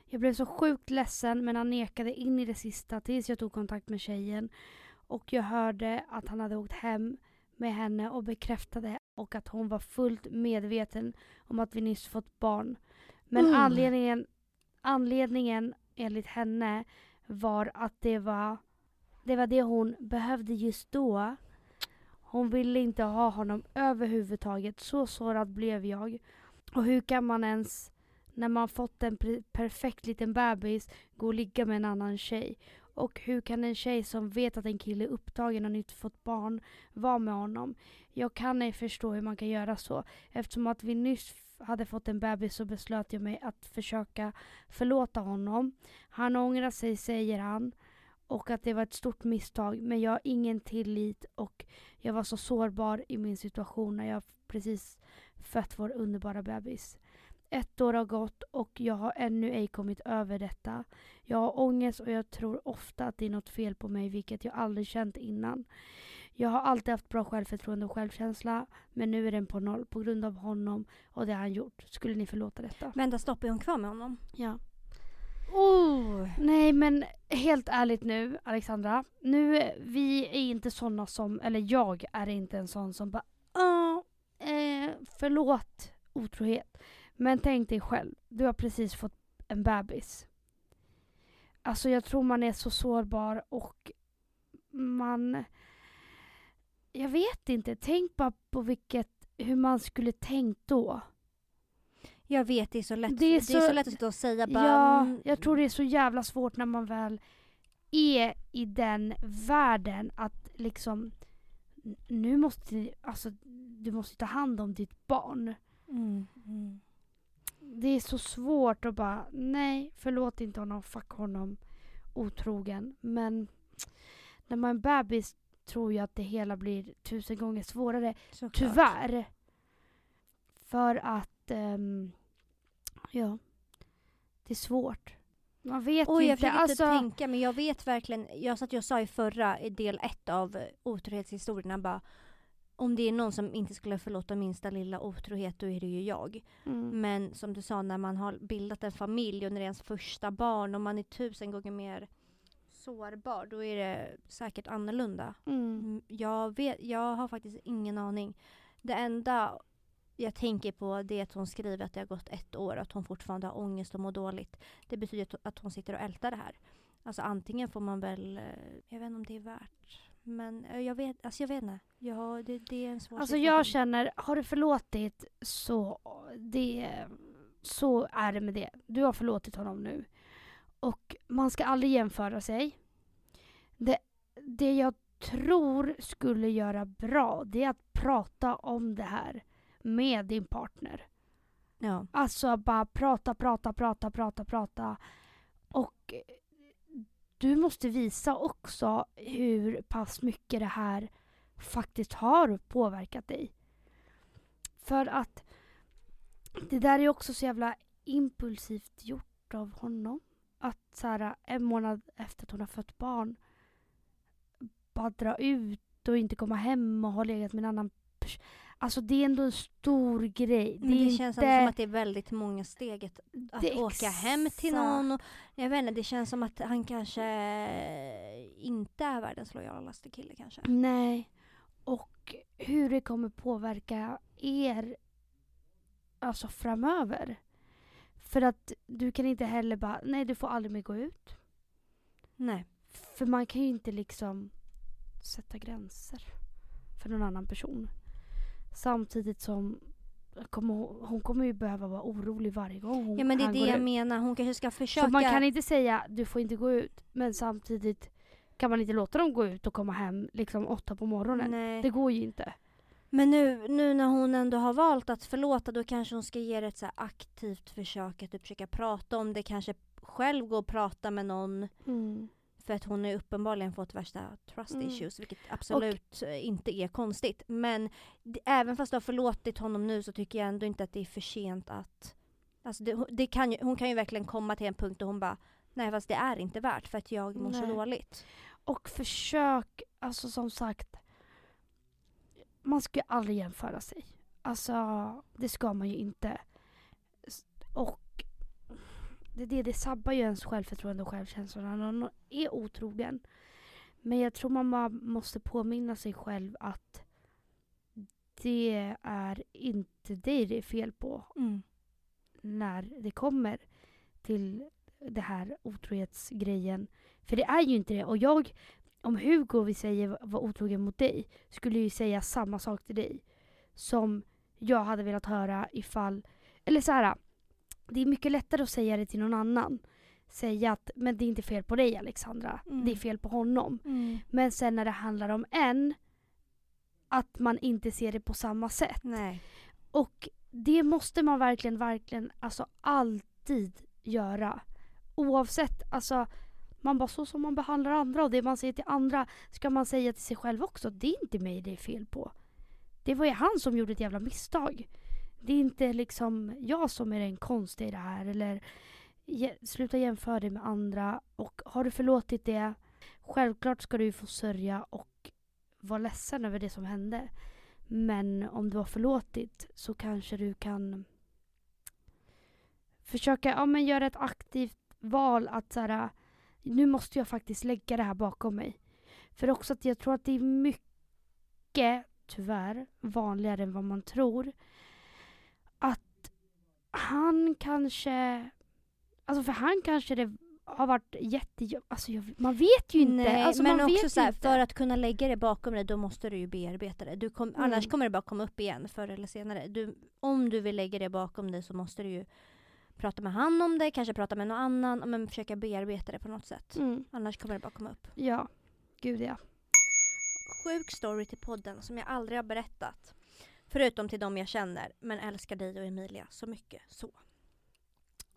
Speaker 1: Jag blev så sjukt ledsen men han nekade in i det sista tills jag tog kontakt med tjejen. Och jag hörde att han hade åkt hem med henne och bekräftade och att hon var fullt medveten om att vi nyss fått barn. Men
Speaker 2: Mm.
Speaker 1: anledningen, anledningen enligt henne var att det var, det var det hon behövde just då. Hon ville inte ha honom överhuvudtaget. Så sårad blev jag. Och hur kan man ens, när man fått en perfekt liten bebis, gå och ligga med en annan tjej? Och hur kan en tjej som vet att en kille är upptagen och nytt fått barn vara med honom? Jag kan ej förstå hur man kan göra så. Eftersom att vi nyss hade fått en bebis så beslöt jag mig att försöka förlåta honom. Han ångrar sig säger han. Och att det var ett stort misstag. Men jag har ingen tillit och jag var så sårbar i min situation när jag precis fött vår underbara bebis. Ett år har gått och jag har ännu ej kommit över detta. Jag har ångest och jag tror ofta att det är något fel på mig vilket jag aldrig känt innan. Jag har alltid haft bra självförtroende och självkänsla men nu är den på noll på grund av honom och det han gjort. Skulle ni förlåta detta?
Speaker 2: Vänta stopp, är hon kvar med honom?
Speaker 1: Ja.
Speaker 2: Oh.
Speaker 1: Nej men helt ärligt nu Alexandra. Nu, vi är inte såna som, eller jag är inte en sån som bara "Ja, eh, förlåt otrohet. Men tänk dig själv, du har precis fått en bebis. Alltså jag tror man är så sårbar och man... Jag vet inte, tänk bara på vilket, hur man skulle tänkt då.
Speaker 2: Jag vet, det är så lätt,
Speaker 1: Det
Speaker 2: det
Speaker 1: är
Speaker 2: är så,
Speaker 1: så-
Speaker 2: lätt att stå och säga bara...
Speaker 1: Ja,
Speaker 2: mm,
Speaker 1: jag tror det är så jävla svårt när man väl är i den världen att liksom nu måste alltså du måste ta hand om ditt barn.
Speaker 2: Mm, mm.
Speaker 1: Det är så svårt att bara nej, förlåt inte honom, fuck honom, otrogen. Men när man är bebis tror jag att det hela blir tusen gånger svårare.
Speaker 2: Såklart.
Speaker 1: Tyvärr. För att, ehm, ja, det är svårt. Man vet
Speaker 2: Oj,
Speaker 1: ju
Speaker 2: jag
Speaker 1: inte.
Speaker 2: försöker
Speaker 1: Alltså,
Speaker 2: typ tänka, men jag vet verkligen, jag satt jag sa i förra, i del ett av otrohetshistorierna bara om det är någon som inte skulle förlåta minsta lilla otrohet, då är det ju jag.
Speaker 1: mm,
Speaker 2: Men som du sa, när man har bildat en familj och när det är ens första barn och man är tusen gånger mer sårbar, då är det säkert annorlunda.
Speaker 1: mm,
Speaker 2: Mm, Jag, vet, jag har faktiskt ingen aning. Det enda jag tänker på det är att hon skriver att det har gått ett år och att hon fortfarande har ångest och mår dåligt. Det betyder att- att hon sitter och ältar det här. Alltså antingen får man väl, eh, jag vet inte om det är värt. Men eh, jag vet, alltså jag vet inte. Ja, det, det är en svår
Speaker 1: Alltså
Speaker 2: situation.
Speaker 1: jag känner, har du förlåtit så, det, så är det med det. Du har förlåtit honom nu. Och man ska aldrig jämföra sig. Det, det jag tror skulle göra bra, det är att prata om det här med din partner.
Speaker 2: Ja.
Speaker 1: Alltså bara prata, prata, prata, prata, prata. Och du måste visa också hur pass mycket det här faktiskt har påverkat dig. För att det där är också så jävla impulsivt gjort av honom. Att så här, en månad efter att hon har fött barn bara dra ut och inte komma hem och ha legat med en annan person. Alltså det är ändå en stor grej.
Speaker 2: Det,
Speaker 1: är
Speaker 2: känns
Speaker 1: inte...
Speaker 2: som att det är väldigt många steg att, att
Speaker 1: Det
Speaker 2: åka hem till
Speaker 1: exakt.
Speaker 2: någon. Och, jag vet inte, det känns som att han kanske inte är världens lojalaste kille kanske.
Speaker 1: Nej. Och hur det kommer påverka er alltså framöver. För att du kan inte heller bara, nej du får aldrig mer gå ut.
Speaker 2: Nej.
Speaker 1: För man kan ju inte liksom sätta gränser för någon annan person. Samtidigt som kommer hon, kommer ju behöva vara orolig varje gång hon
Speaker 2: Ja men det är det jag
Speaker 1: ut.
Speaker 2: menar, hon kanske ska försöka...
Speaker 1: Så man kan inte säga du får inte gå ut men samtidigt kan man inte låta dem gå ut och komma hem liksom åtta på morgonen.
Speaker 2: Nej.
Speaker 1: Det går ju inte.
Speaker 2: Men nu, nu när hon ändå har valt att förlåta då kanske hon ska ge det ett så aktivt försök att typ försöka prata om det, kanske själv gå och prata med någon. För att hon har uppenbarligen fått värsta trust
Speaker 1: Mm.
Speaker 2: issues, vilket absolut eh, inte är konstigt. Men även fast du har förlåtit honom nu så tycker jag ändå inte att det är för sent att... Alltså det, det kan ju, hon kan ju verkligen komma till en punkt då hon bara Nej fast det är inte värt för att jag mår så
Speaker 1: Nej.
Speaker 2: dåligt.
Speaker 1: Och försök, alltså som sagt. Man ska ju aldrig jämföra sig. Alltså, det ska man ju inte. Och det, det, det sabbar ju ens självförtroende och självkänsla när någon är otrogen. Men jag tror man bara måste påminna sig själv att det är inte dig det är fel på när det kommer till det här otrohetsgrejen. För det är ju inte det. Och jag, om Hugo vi säger var otrogen mot dig, skulle ju säga samma sak till dig. Som jag hade velat höra ifall, eller så här. Det är mycket lättare att säga det till någon annan. Säga att, men det är inte fel på dig Alexandra,
Speaker 2: Mm.
Speaker 1: det är fel på honom.
Speaker 2: Mm.
Speaker 1: Men sen när det handlar om en, att man inte ser det på samma sätt.
Speaker 2: Nej.
Speaker 1: Och det måste man verkligen, verkligen, alltså alltid göra. Oavsett, alltså man bara så som man behandlar andra och det man säger till andra ska man säga till sig själv också. Det är inte mig det är fel på. Det var ju han som gjorde ett jävla misstag. Det är inte liksom jag som är den konstiga i det här eller sluta jämföra dig med andra och har du förlåtit det självklart ska du få sörja och vara ledsen över det som hände. Men om du har förlåtit så kanske du kan försöka ja, men göra ett aktivt val att så här, nu måste jag faktiskt lägga det här bakom mig. För också att jag tror att det är mycket, tyvärr, vanligare än vad man tror. Han kanske, alltså för han kanske det har varit jättejobbigt, alltså jag, man vet ju inte.
Speaker 2: Nej,
Speaker 1: alltså
Speaker 2: men också så här, för att kunna lägga det bakom dig då måste du ju bearbeta det. Du kom,
Speaker 1: Mm.
Speaker 2: Annars kommer det bara komma upp igen förr eller senare. Du, om du vill lägga det bakom dig så måste du ju prata med han om det, kanske prata med någon annan, men försöka bearbeta det på något sätt.
Speaker 1: Mm,
Speaker 2: Annars kommer det bara komma upp.
Speaker 1: ja, gud ja.
Speaker 2: Sjuk story till podden som jag aldrig har berättat. Förutom till de jag känner, men älskar dig och Emilia så mycket så.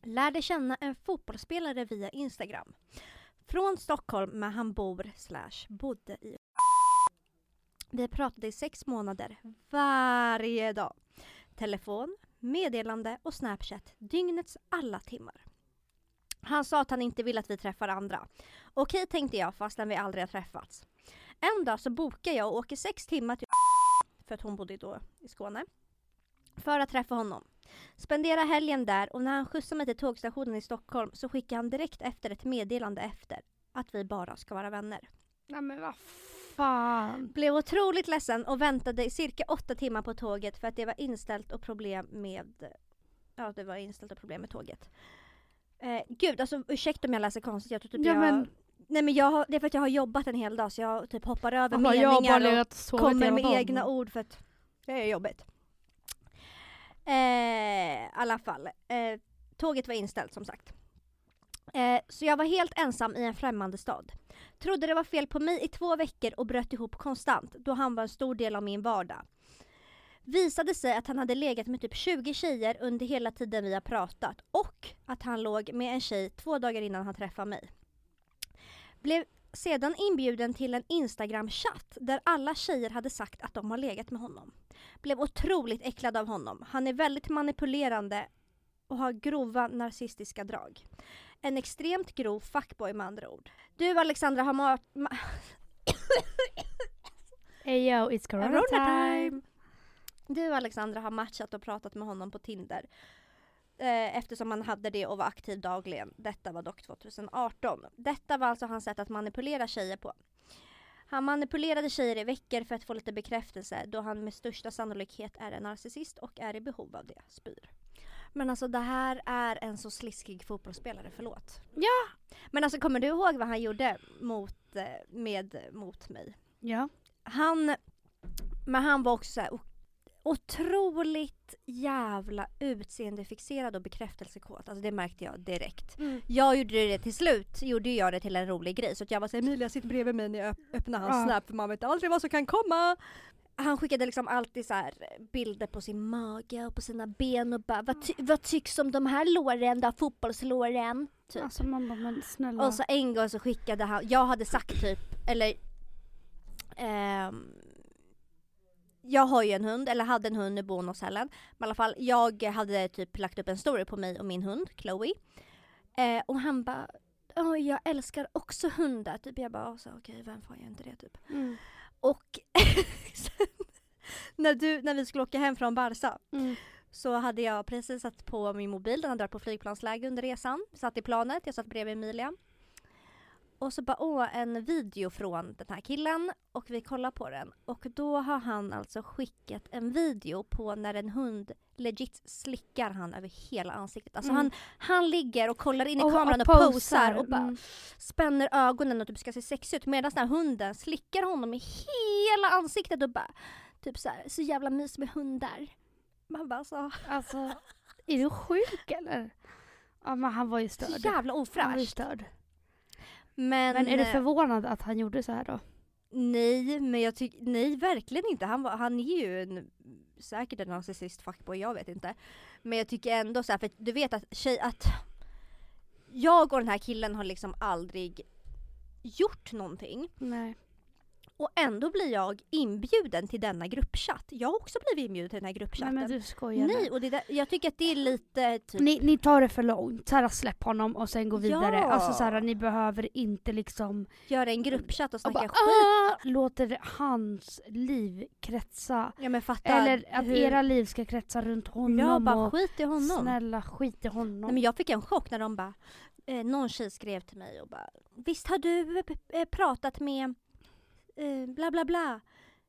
Speaker 2: Lärde känna en fotbollsspelare via Instagram. Från Stockholm men han bor slash bodde i Vi pratade i sex månader varje dag. Telefon, meddelande och Snapchat dygnets alla timmar. Han sa att han inte vill att vi träffar andra. Okej tänkte jag fastän vi aldrig har träffats. En dag så bokar jag och åker sex timmar till för att hon bodde då i Skåne. För att träffa honom. Spendera helgen där och när han skjutsar mig till tågstationen i Stockholm så skickar han direkt efter ett meddelande efter att vi bara ska vara vänner.
Speaker 1: Nej men vad fan.
Speaker 2: Blev otroligt ledsen och väntade i cirka åtta timmar på tåget för att det var inställt och problem med Ja det var inställt och problem med tåget. Eh, gud alltså ursäkta om jag läser konstigt, jag tror typ
Speaker 1: Ja,
Speaker 2: jag
Speaker 1: men-
Speaker 2: Nej men jag har, det är för att jag har jobbat en hel dag så jag typ hoppar över
Speaker 1: bara
Speaker 2: meningar och kommer med
Speaker 1: dagen.
Speaker 2: egna ord för att det är jobbigt. Eh, I alla fall. Eh, tåget var inställt som sagt. Eh, så jag var helt ensam i en främmande stad. Trodde det var fel på mig i två veckor och bröt ihop konstant då han var en stor del av min vardag. Visade sig att han hade legat med typ 20 tjejer under hela tiden vi har pratat och att han låg med en tjej två dagar innan han träffade mig. Blev sedan inbjuden till en Instagram-chatt där alla tjejer hade sagt att de har legat med honom. Blev otroligt äcklad av honom. Han är väldigt manipulerande och har grova narcissistiska drag. En extremt grov fuckboy med andra ord. Du Alexandra har ma- ma-
Speaker 1: Hey yo, it's corona time.
Speaker 2: Du Alexandra har matchat och pratat med honom på Tinder. Eh, eftersom han hade det och var aktiv dagligen. Detta var dock 2018. Detta var alltså hans sätt att manipulera tjejer på. Han manipulerade tjejer i veckor för att få lite bekräftelse då han med största sannolikhet är en narcissist och är i behov av det. Spyr. Men alltså det här är en så sliskig fotbollsspelare, förlåt.
Speaker 1: Ja.
Speaker 2: Men alltså kommer du ihåg vad han gjorde mot, eh, med, mot mig?
Speaker 1: Ja.
Speaker 2: Han, men han var också så här, o- otroligt jävla utseendefixerad och bekräftelsekåt. Alltså det märkte jag direkt. Jag gjorde det till slut, gjorde jag det till en rolig grej. Så att jag var såhär, Emilia sitt bredvid mig när jag öpp- öppnar hans
Speaker 1: Ja.
Speaker 2: snap för man vet aldrig vad som kan komma. han skickade liksom alltid så bilder på sin mage och på sina ben och bara vad, ty- vad tycks om de här låren då, fotbollslåren? Typ.
Speaker 1: Alltså bara, men snälla.
Speaker 2: Och så en gång så skickade han, jag hade sagt typ, eller ehm, jag har ju en hund, eller hade en hund, hos Helen. Men i alla fall, jag hade typ lagt upp en story på mig och min hund, Chloe. Eh, och han bara, "Åh, jag älskar också hundar. Typ jag bara, så, okej vem får jag inte det typ.
Speaker 1: Mm.
Speaker 2: Och sen, när, du, när vi skulle åka hem från Barca
Speaker 1: Mm.
Speaker 2: så hade jag precis satt på min mobil, den hade varit på flygplansläge under resan. Satt i planet, jag satt bredvid Emilia. Och så bara, åh, en video från den här killen och vi kollar på den. Och då har han alltså skickat en video på när en hund legit slickar han över hela ansiktet. Alltså
Speaker 1: Mm.
Speaker 2: han, han ligger och kollar in i
Speaker 1: Och-
Speaker 2: kameran och,
Speaker 1: och
Speaker 2: posar och bara
Speaker 1: Mm.
Speaker 2: spänner ögonen och typ ska se sexig ut medan den här hunden slickar honom i hela ansiktet och bara typ så här, så jävla mys med hundar. Man bara så,
Speaker 1: Alltså, är du sjuk eller? Ja men han var ju
Speaker 2: så
Speaker 1: störd.
Speaker 2: jävla
Speaker 1: Han var ju
Speaker 2: ofräsch.
Speaker 1: störd.
Speaker 2: Men,
Speaker 1: Men är du
Speaker 2: eh,
Speaker 1: förvånad att han gjorde så här då?
Speaker 2: nej, men jag tycker, nej verkligen inte. Han, han är ju en, säkert en narcissist fuckboy, jag vet inte. Men jag tycker ändå så här, för du vet att tjej, att jag och den här killen har liksom aldrig gjort någonting.
Speaker 1: Nej.
Speaker 2: Och ändå blir jag inbjuden till denna gruppchatt. Jag har också blivit inbjuden till den här
Speaker 1: Nej
Speaker 2: gruppchatten.
Speaker 1: men du skojar
Speaker 2: Nej, och det där, jag tycker att det är lite typ...
Speaker 1: Ni, ni tar det för långt. Så här, släpp honom och sen gå vidare.
Speaker 2: Ja.
Speaker 1: Alltså så här, ni behöver inte liksom
Speaker 2: göra en gruppchatt och
Speaker 1: och
Speaker 2: snacka
Speaker 1: bara,
Speaker 2: skit.
Speaker 1: "Ah!" låter hans liv kretsa.
Speaker 2: Ja men fatta.
Speaker 1: Eller att
Speaker 2: hur-
Speaker 1: era liv ska kretsa runt honom.
Speaker 2: Jag bara
Speaker 1: och
Speaker 2: skit i honom.
Speaker 1: Snälla skit i honom.
Speaker 2: Nej, men jag fick en chock när de bara, eh, någon tjej skrev till mig och bara Visst har du eh, pratat med eh, bla bla bla.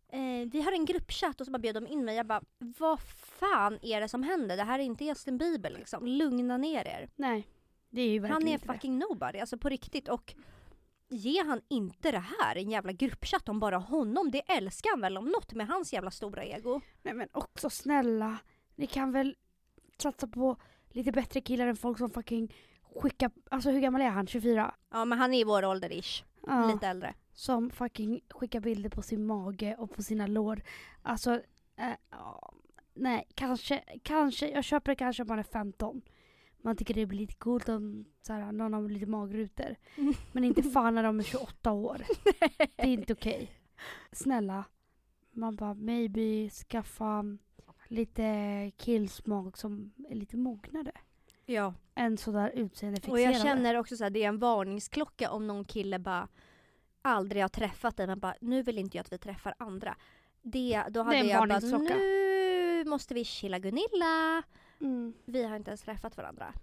Speaker 2: Eh, vi har en gruppchatt och så bara bjöd de in mig. Jag bara, vad fan är det som händer? Det här är inte Justin Bieber liksom. Lugna ner er.
Speaker 1: Nej. Det är ju verkligen
Speaker 2: Han är
Speaker 1: inte det.
Speaker 2: fucking nobody, alltså på riktigt. Och ge han inte det här, en jävla gruppchatt om bara honom. Det älskar han väl om något med hans jävla stora ego.
Speaker 1: Nej men också snälla. Ni kan väl satsa på lite bättre killar än folk som fucking skickar, alltså hur gammal är han? 24?
Speaker 2: Ja men han är i vår ålder ish.
Speaker 1: Ja.
Speaker 2: Lite äldre.
Speaker 1: Som fucking skickar bilder på sin mage och på sina lår. Alltså, eh, ja, nej kanske, kanske, jag köper det kanske om man är 15. Man tycker det blir lite coolt om så här, någon har lite magrutor.
Speaker 2: Mm.
Speaker 1: Men inte fan när de är 28 år. Det är inte okej. Snälla. Man bara maybe skaffa lite killsmak som är lite mognare.
Speaker 2: Ja.
Speaker 1: Än sådär utseendefixerade.
Speaker 2: Och jag känner också så här, det är en varningsklocka om någon kille bara aldrig har träffat dig men bara nu vill inte jag att vi träffar andra. Det, då hade
Speaker 1: en
Speaker 2: jag bara
Speaker 1: varningsklocka.
Speaker 2: nu måste vi chilla Gunilla.
Speaker 1: Mm.
Speaker 2: Vi har inte ens träffat varandra.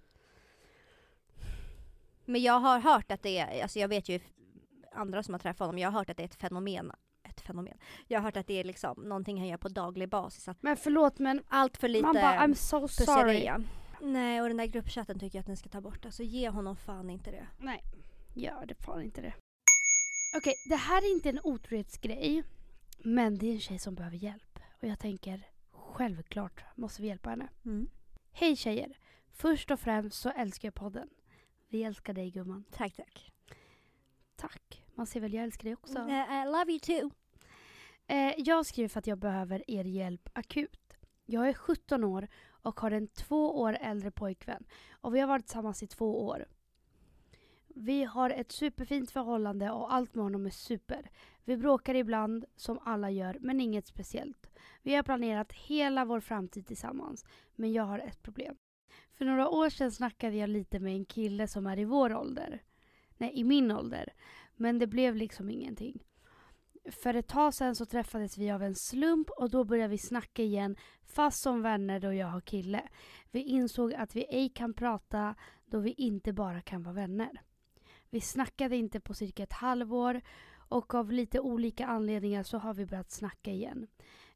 Speaker 2: Men jag har hört att det är, alltså jag vet ju andra som har träffat honom, jag har hört att det är ett fenomen. Ett fenomen. Jag har hört att det är liksom någonting han gör på daglig basis. Att
Speaker 1: Men förlåt men
Speaker 2: allt för lite
Speaker 1: man bara I'm so sorry.
Speaker 2: pusseria. Nej och den där gruppchatten tycker jag att ni ska ta bort. Alltså ge honom fan inte det.
Speaker 1: Nej, gör det fan inte det. Okej, det här är inte en otrohetsgrej. Men det är en tjej som behöver hjälp. Och jag tänker, självklart måste vi hjälpa henne.
Speaker 2: Mm.
Speaker 1: Hej tjejer! Först och främst så älskar jag podden. Vi älskar dig gumman.
Speaker 2: Tack tack.
Speaker 1: Tack. Man ser väl jag älskar dig också.
Speaker 2: Eh, I love you too.
Speaker 1: Eh, jag skriver för att jag behöver er hjälp akut. Jag är 17 år och har en två år äldre pojkvän. Och vi har varit tillsammans i två år. Vi har ett superfint förhållande och allt med honom är super. Vi bråkar ibland, som alla gör, men inget speciellt. Vi har planerat hela vår framtid tillsammans, men jag har ett problem. För några år sedan snackade jag lite med en kille som är i vår ålder. Nej, i min ålder. Men det blev liksom ingenting. För ett tag sedan så träffades vi av en slump och då började vi snacka igen fast som vänner då jag har kille. Vi insåg att vi ej kan prata då vi inte bara kan vara vänner. Vi snackade inte på cirka ett halvår och av lite olika anledningar så har vi börjat snacka igen.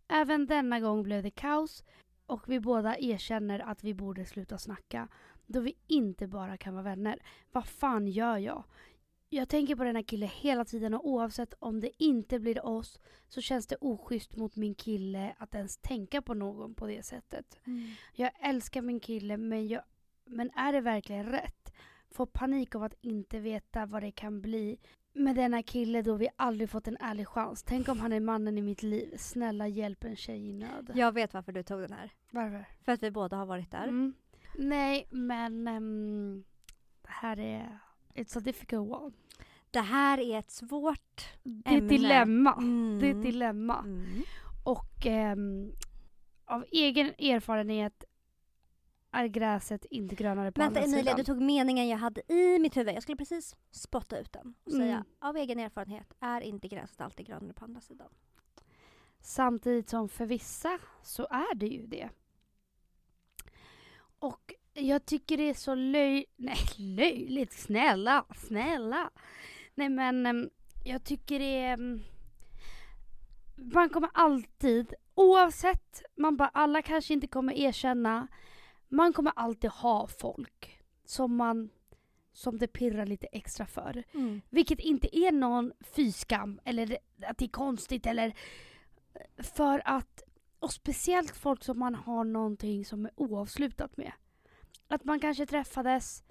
Speaker 1: Även denna gång blev det kaos och vi båda erkänner att vi borde sluta snacka då vi inte bara kan vara vänner. Vad fan gör jag? Jag tänker på den här killen hela tiden och oavsett om det inte blir oss så känns det oschysst mot min kille att ens tänka på någon på det sättet. Jag älskar min kille men, jag, men är det verkligen rätt? får panik av att inte veta vad det kan bli med denna kille då vi aldrig fått en ärlig chans. Tänk om han är mannen i mitt liv. Snälla hjälp en tjej i nöd.
Speaker 2: Jag vet varför du tog den här.
Speaker 1: Varför?
Speaker 2: För att vi båda har varit där.
Speaker 1: Mm. Nej, men ehm, det här är... It's a difficult one.
Speaker 2: Det här är ett svårt
Speaker 1: Det är ett
Speaker 2: Ämne.
Speaker 1: dilemma.
Speaker 2: Mm.
Speaker 1: Det är ett dilemma.
Speaker 2: Mm.
Speaker 1: Och ehm, av egen erfarenhet är gräset inte grönare på
Speaker 2: Vänta
Speaker 1: andra
Speaker 2: Emilia,
Speaker 1: sidan.
Speaker 2: du tog meningen jag hade i mitt huvud. Jag skulle precis spotta ut den och säga
Speaker 1: Mm.
Speaker 2: av egen erfarenhet är inte gräset alltid grönare på andra sidan.
Speaker 1: Samtidigt som för vissa så är det ju det. Och jag tycker det är så löj... Nej, löjligt. Snälla, snälla. Nej men em, jag tycker det är... em, Man kommer alltid, oavsett, man bara, alla kanske inte kommer erkänna, man kommer alltid ha folk som man som det pirrar lite extra för. Vilket inte är någon fyskam eller att det är konstigt eller för att, och speciellt folk som man har någonting som är oavslutat med. Att man kanske träffades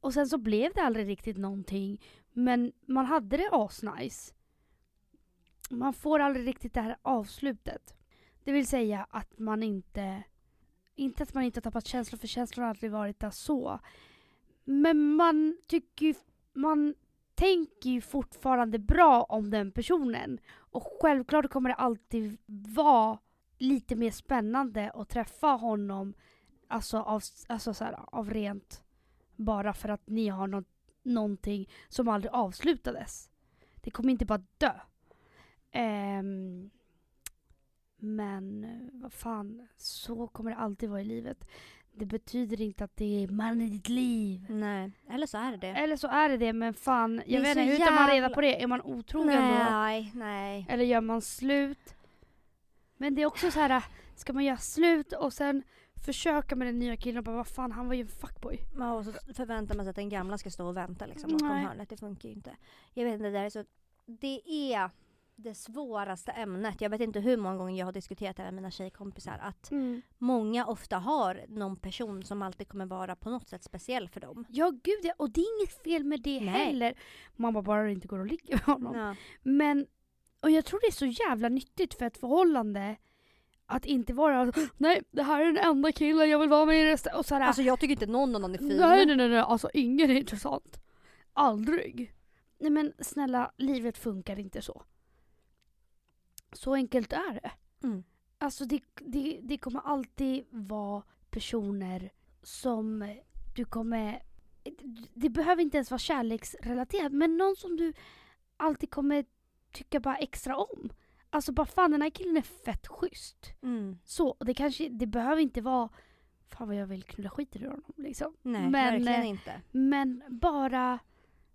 Speaker 1: och sen så blev det aldrig riktigt någonting men man hade det asnice. Man får aldrig riktigt det här avslutet. Det vill säga att man inte, inte att man inte har tappat känslor för känslor har aldrig varit där så. Men man tycker ju, man tänker ju fortfarande bra om den personen. Och självklart kommer det alltid vara lite mer spännande att träffa honom alltså av, alltså så här, av rent bara för att ni har något, någonting som aldrig avslutades. Det kommer inte bara dö. Ehm, men eh, vad fan, så kommer det alltid vara i livet. Det betyder inte att det är mannen i ditt liv.
Speaker 2: Nej, eller så är det det.
Speaker 1: Eller så är det det, men fan, jag vet inte, hur tar man reda på det? Är man otrogen då?
Speaker 2: Nej, nej.
Speaker 1: Eller gör man slut? Men det är också så här, ska man göra slut och sen försöka med den nya killen och bara vad fan, han var ju en fuckboy.
Speaker 2: Ja, Och så förväntar man sig att den gamla ska stå och vänta liksom bakom
Speaker 1: Nej.
Speaker 2: hörnet. Det funkar ju inte. Jag vet inte, det där är så... Det är det svåraste ämnet. Jag vet inte hur många gånger jag har diskuterat det med mina tjejkompisar. Att många ofta har någon person som alltid kommer vara på något sätt speciell för dem.
Speaker 1: Ja gud ja, och det är inget fel med det
Speaker 2: Nej.
Speaker 1: heller. Man bara bara inte går och ligger med honom.
Speaker 2: Ja.
Speaker 1: Men, och jag tror det är så jävla nyttigt för ett förhållande att inte vara nej det här är den enda killen jag vill vara med i resten. Och
Speaker 2: Alltså jag tycker inte någon annan är fin.
Speaker 1: Nej, nej, nej, nej, alltså ingen är intressant. Aldrig. Nej men snälla, livet funkar inte så. Så enkelt är det.
Speaker 2: Mm.
Speaker 1: Alltså det, det, det kommer alltid vara personer som du kommer... Det behöver inte ens vara kärleksrelaterat men någon som du alltid kommer tycka bara extra om. Alltså bara fan den här killen är fett schysst.
Speaker 2: Mm.
Speaker 1: Så, och det kanske, det behöver inte vara fan vad jag vill knulla skiten ur honom liksom.
Speaker 2: Nej,
Speaker 1: Men,
Speaker 2: verkligen
Speaker 1: eh,
Speaker 2: inte.
Speaker 1: Men bara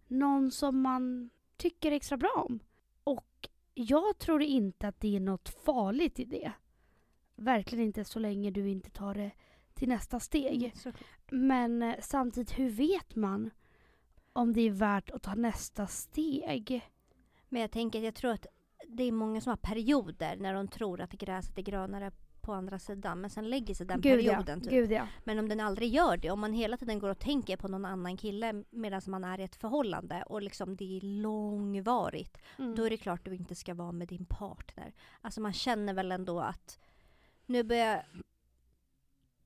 Speaker 1: någon som man tycker extra bra om. Och jag tror inte att det är något farligt i det. Verkligen inte så länge du inte tar det till nästa steg.
Speaker 2: Såklart.
Speaker 1: Men eh, samtidigt, hur vet man om det är värt att ta nästa steg?
Speaker 2: Men jag tänker, jag tror att det är många som har perioder när de tror att gräset är grönare på andra sidan. Men sen lägger sig den
Speaker 1: Gud ja,
Speaker 2: perioden typ.
Speaker 1: gud ja.
Speaker 2: Men om den aldrig gör det, om man hela tiden går och tänker på någon annan kille medan man är i ett förhållande och liksom det är långvarigt.
Speaker 1: Mm.
Speaker 2: Då är det klart du inte ska vara med din partner. Alltså man känner väl ändå att nu börjar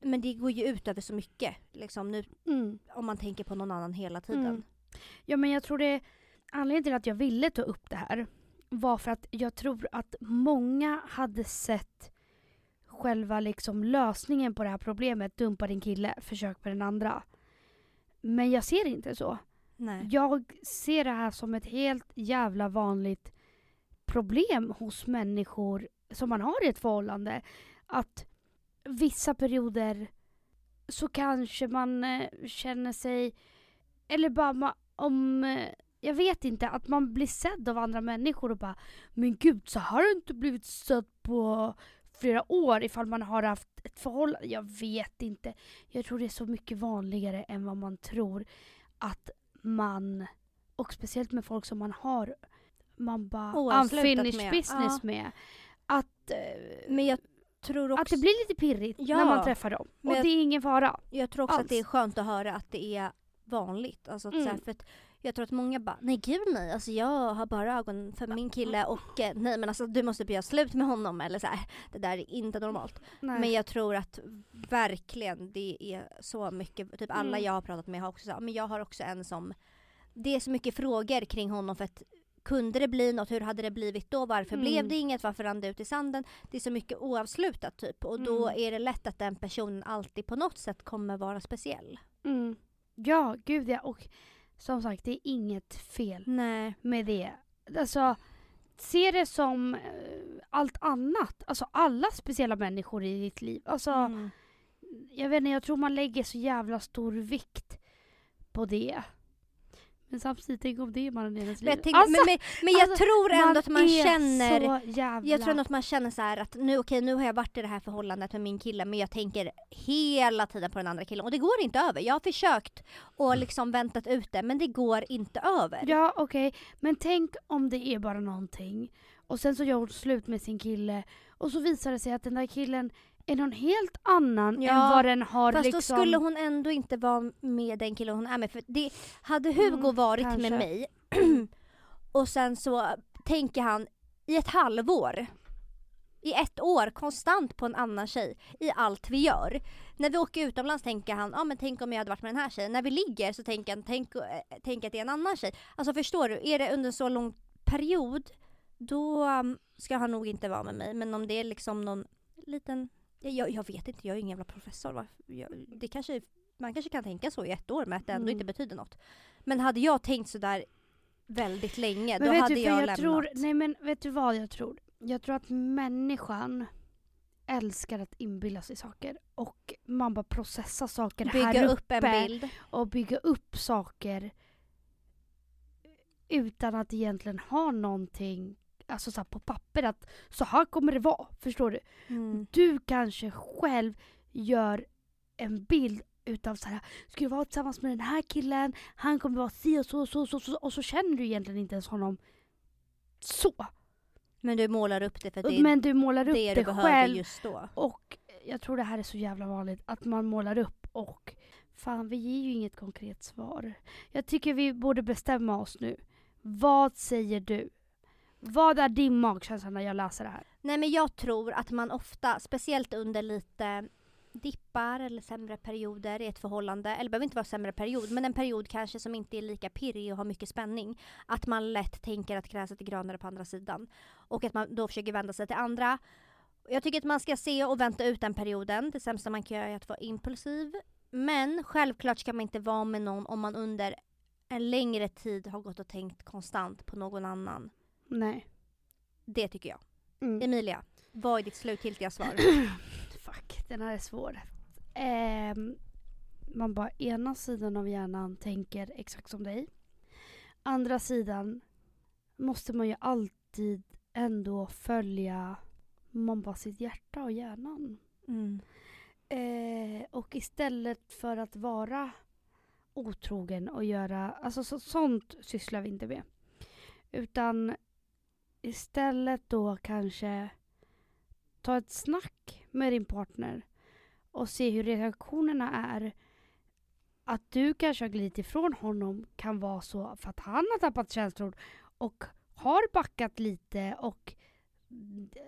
Speaker 2: men det går ju ut över så mycket. Liksom nu,
Speaker 1: Mm.
Speaker 2: om man tänker på någon annan hela tiden.
Speaker 1: Mm. Ja men jag tror det, anledningen till att jag ville ta upp det här var för att jag tror att många hade sett själva liksom lösningen på det här problemet, dumpa din kille, försök med den andra. Men jag ser det inte så.
Speaker 2: Nej.
Speaker 1: Jag ser det här som ett helt jävla vanligt problem hos människor som man har i ett förhållande. Att vissa perioder så kanske man eh, känner sig, eller bara om, eh, jag vet inte, att man blir sedd av andra människor och bara Men gud, så har jag inte blivit sedd på flera år ifall man har haft ett förhållande. Jag vet inte. Jag tror det är så mycket vanligare än vad man tror att man, och speciellt med folk som man har, man bara
Speaker 2: Oavslutat
Speaker 1: unfinished
Speaker 2: med.
Speaker 1: business
Speaker 2: Ja.
Speaker 1: med. Att, eh,
Speaker 2: Men jag tror också,
Speaker 1: att det blir lite pirrigt
Speaker 2: Ja.
Speaker 1: när man träffar dem.
Speaker 2: Men
Speaker 1: Och
Speaker 2: jag-
Speaker 1: det är ingen fara.
Speaker 2: jag tror också att
Speaker 1: alls.
Speaker 2: det är skönt att höra att det är vanligt. Alltså att
Speaker 1: Mm.
Speaker 2: så här, för att jag tror att många bara, nej gud nej, alltså jag har bara ögon för min kille och eh, nej men alltså du måste göra slut med honom eller så här. Det där är inte normalt.
Speaker 1: Nej.
Speaker 2: Men jag tror att verkligen det är så mycket, typ alla
Speaker 1: Mm.
Speaker 2: jag har pratat med har också sagt, men jag har också en som, det är så mycket frågor kring honom för att kunde det bli något? Hur hade det blivit då? Varför
Speaker 1: Mm.
Speaker 2: blev det inget? Varför rann det ut i sanden? Det är så mycket oavslutat typ och då
Speaker 1: Mm.
Speaker 2: är det lätt att den personen alltid på något sätt kommer vara speciell.
Speaker 1: Mm. Ja, gud ja. Och som sagt, det är inget fel
Speaker 2: Nej.
Speaker 1: med det. Alltså, se det som eh, allt annat. Alltså alla speciella människor i ditt liv. Alltså,
Speaker 2: Mm.
Speaker 1: jag vet inte, jag tror man lägger så jävla stor vikt på det. Men samtidigt, tänk om det är mannen i
Speaker 2: Men
Speaker 1: liv.
Speaker 2: jag, tänk,
Speaker 1: Alltså,
Speaker 2: men, men, men jag
Speaker 1: alltså,
Speaker 2: tror ändå att man känner. Jag tror ändå att man känner så här att nu, okej, nu har jag varit i det här förhållandet med min kille men jag tänker hela tiden på den andra killen och det går inte över. Jag har försökt och liksom väntat ut det men det går inte över.
Speaker 1: Ja, okej. Men tänk om det är bara någonting och sen så gör hon slut med sin kille och så visar det sig att den där killen är någon helt annan
Speaker 2: Ja,
Speaker 1: än vad den har
Speaker 2: Fast
Speaker 1: liksom...
Speaker 2: då skulle hon ändå inte vara med den killen hon är med. För det, hade Hugo
Speaker 1: Mm,
Speaker 2: varit
Speaker 1: kanske.
Speaker 2: med mig och sen så tänker han i ett halvår, i ett år konstant på en annan tjej i allt vi gör. När vi åker utomlands tänker han, ja men tänk om jag hade varit med den här tjejen. När vi ligger så tänker han, tänk, eh, tänk att det är en annan tjej. Alltså förstår du, är det under en så lång period då um, ska han nog inte vara med mig. Men om det är liksom någon liten jag, jag vet inte, jag är ingen jävla professor. Jag, det kanske, man kanske kan tänka så i ett år men att det ändå
Speaker 1: Mm.
Speaker 2: inte betyder något. Men hade jag tänkt sådär väldigt länge,
Speaker 1: Men
Speaker 2: då hade
Speaker 1: du,
Speaker 2: jag,
Speaker 1: jag
Speaker 2: lämnat.
Speaker 1: tror, Nej men vet du vad jag tror? Jag tror att människan älskar att inbilla sig saker och man bara processar saker här
Speaker 2: Bygga
Speaker 1: uppe
Speaker 2: upp en bild.
Speaker 1: och bygga upp saker utan att egentligen ha någonting alltså så på papper att så här kommer det vara. Förstår du?
Speaker 2: Mm.
Speaker 1: Du kanske själv gör en bild utav så här, ska jag vara tillsammans med den här killen, han kommer vara si och så och så, så, så och så känner du egentligen inte ens honom så.
Speaker 2: Men du målar upp det för att det är
Speaker 1: Men du målar upp
Speaker 2: det
Speaker 1: det,
Speaker 2: du
Speaker 1: själv
Speaker 2: just då.
Speaker 1: och jag tror det här är så jävla vanligt att man målar upp och fan vi ger ju inget konkret svar. Jag tycker vi borde bestämma oss nu. Vad säger du? Vad är din magkänsla när jag läser det här?
Speaker 2: Nej men jag tror att man ofta, speciellt under lite dippar eller sämre perioder i ett förhållande, eller det behöver inte vara sämre period, men en period kanske som inte är lika pirrig och har mycket spänning. Att man lätt tänker att gräset är grönare på andra sidan. Och att man då försöker vända sig till andra. Jag tycker att man ska se och vänta ut den perioden. Det sämsta man kan göra är att vara impulsiv. Men självklart ska man inte vara med någon om man under en längre tid har gått och tänkt konstant på någon annan.
Speaker 1: Nej.
Speaker 2: Det tycker jag.
Speaker 1: Mm.
Speaker 2: Emilia, vad är ditt slutgiltiga svar?
Speaker 1: Fuck, den här är svår. Ehm, man bara, ena sidan av hjärnan tänker exakt som dig. Andra sidan måste man ju alltid ändå följa man bara sitt hjärta och hjärnan.
Speaker 2: Mm.
Speaker 1: Eh, och istället för att vara otrogen och göra, alltså så, sånt sysslar vi inte med. Utan istället då kanske ta ett snack med din partner och se hur reaktionerna är. Att du kanske har glidit ifrån honom kan vara så för att han har tappat känslor och har backat lite och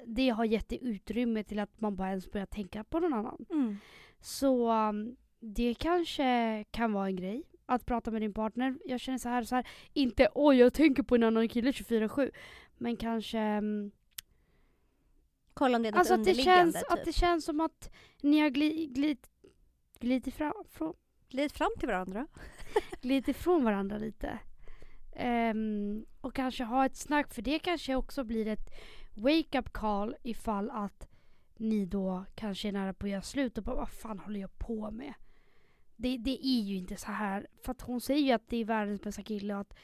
Speaker 1: det har gett dig utrymme till att man bara ens börjar tänka på någon annan.
Speaker 2: Mm.
Speaker 1: Så um, det kanske kan vara en grej. Att prata med din partner. Jag känner så här, så här inte oj jag tänker på en annan kille 24-7. Men kanske um,
Speaker 2: Kolla om det är något
Speaker 1: alltså att det,
Speaker 2: underliggande.
Speaker 1: känns,
Speaker 2: typ.
Speaker 1: att det känns som att ni har gli, glidit ifrån, från,
Speaker 2: Glid fram till varandra.
Speaker 1: glidit ifrån varandra lite. Ehm, och kanske ha ett snack för det kanske också blir ett wake-up call ifall att ni då kanske är nära på att göra slut och bara vad fan håller jag på med? Det, det är ju inte så här. För att hon säger ju att det är världens bästa kille och att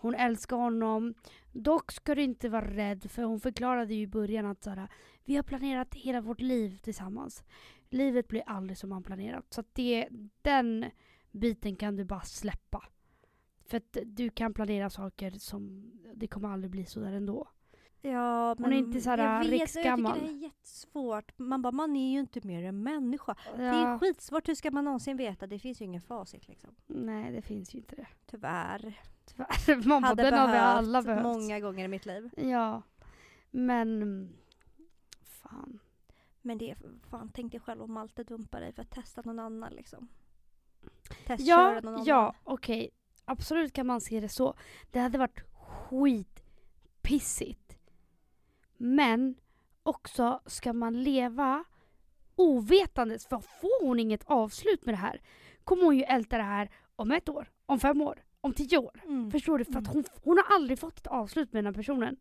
Speaker 1: hon älskar honom. Dock ska du inte vara rädd för hon förklarade ju i början att så här, vi har planerat hela vårt liv tillsammans. Livet blir aldrig som man planerat. Så att det, den biten kan du bara släppa. För att du kan planera saker som, det kommer aldrig bli sådär ändå.
Speaker 2: Ja,
Speaker 1: Hon är inte så här
Speaker 2: jag vet. Jag tycker det är jättesvårt. Man bara, man är ju inte mer än människa. Det är
Speaker 1: Ja,
Speaker 2: skitsvårt, hur ska man någonsin veta? Det finns ju ingen facit liksom.
Speaker 1: nej, det finns ju inte det.
Speaker 2: Tyvärr.
Speaker 1: Tyvärr. Man
Speaker 2: Hade
Speaker 1: den har vi
Speaker 2: behövt
Speaker 1: alla behövt.
Speaker 2: många gånger i mitt liv.
Speaker 1: Ja. Men... Fan.
Speaker 2: Men det är fan, tänk dig själv om Malte dumpar dig för att testa någon annan liksom. Testköra
Speaker 1: Ja,
Speaker 2: någon
Speaker 1: ja,
Speaker 2: annan.
Speaker 1: okej. Absolut kan man se det så. Det hade varit skitpissigt. Men också ska man leva ovetandes, för får hon inget avslut med det här kommer hon ju älta det här om ett år, om fem år, om tio år.
Speaker 2: Mm.
Speaker 1: Förstår du? För att
Speaker 2: Mm.
Speaker 1: hon, hon har aldrig fått ett avslut med den här personen.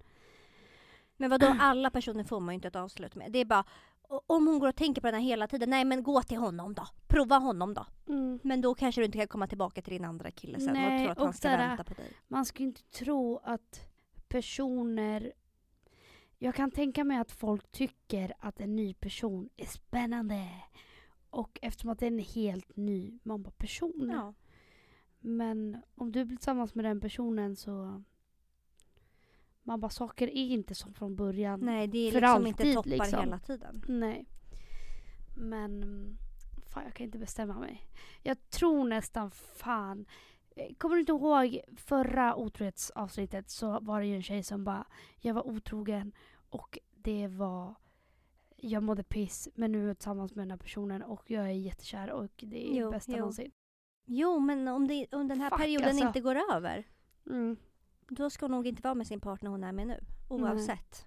Speaker 2: Men vadå, alla personer får man ju inte ett avslut med. Det är bara, om hon går och tänker på den här hela tiden, nej men gå till honom då. Prova honom då. Men då kanske du inte kan komma tillbaka till din andra kille sen
Speaker 1: Nej,
Speaker 2: och tro att han ska
Speaker 1: där-
Speaker 2: vänta på dig.
Speaker 1: Man ska inte tro att personer... Jag kan tänka mig att folk tycker att en ny person är spännande. Och eftersom att det är en helt ny man bara, person.
Speaker 2: Ja.
Speaker 1: Men om du blir tillsammans med den personen så... Man bara, saker är inte som från början.
Speaker 2: Nej, det är
Speaker 1: För
Speaker 2: liksom inte
Speaker 1: alltid,
Speaker 2: toppar
Speaker 1: liksom.
Speaker 2: hela tiden.
Speaker 1: Nej. Men... Fan, jag kan inte bestämma mig. Jag tror nästan fan... Kommer du inte ihåg förra otrohetsavsnittet så var det ju en tjej som bara Jag var otrogen och det var Jag mådde piss men nu är jag tillsammans med den här personen och jag är jättekär och det är
Speaker 2: Jo,
Speaker 1: bästa
Speaker 2: jo.
Speaker 1: någonsin.
Speaker 2: Jo, men om, det, om den här
Speaker 1: Fuck,
Speaker 2: perioden
Speaker 1: alltså.
Speaker 2: inte går över,
Speaker 1: Mm,
Speaker 2: då ska hon nog inte vara med sin partner hon är med nu. Oavsett.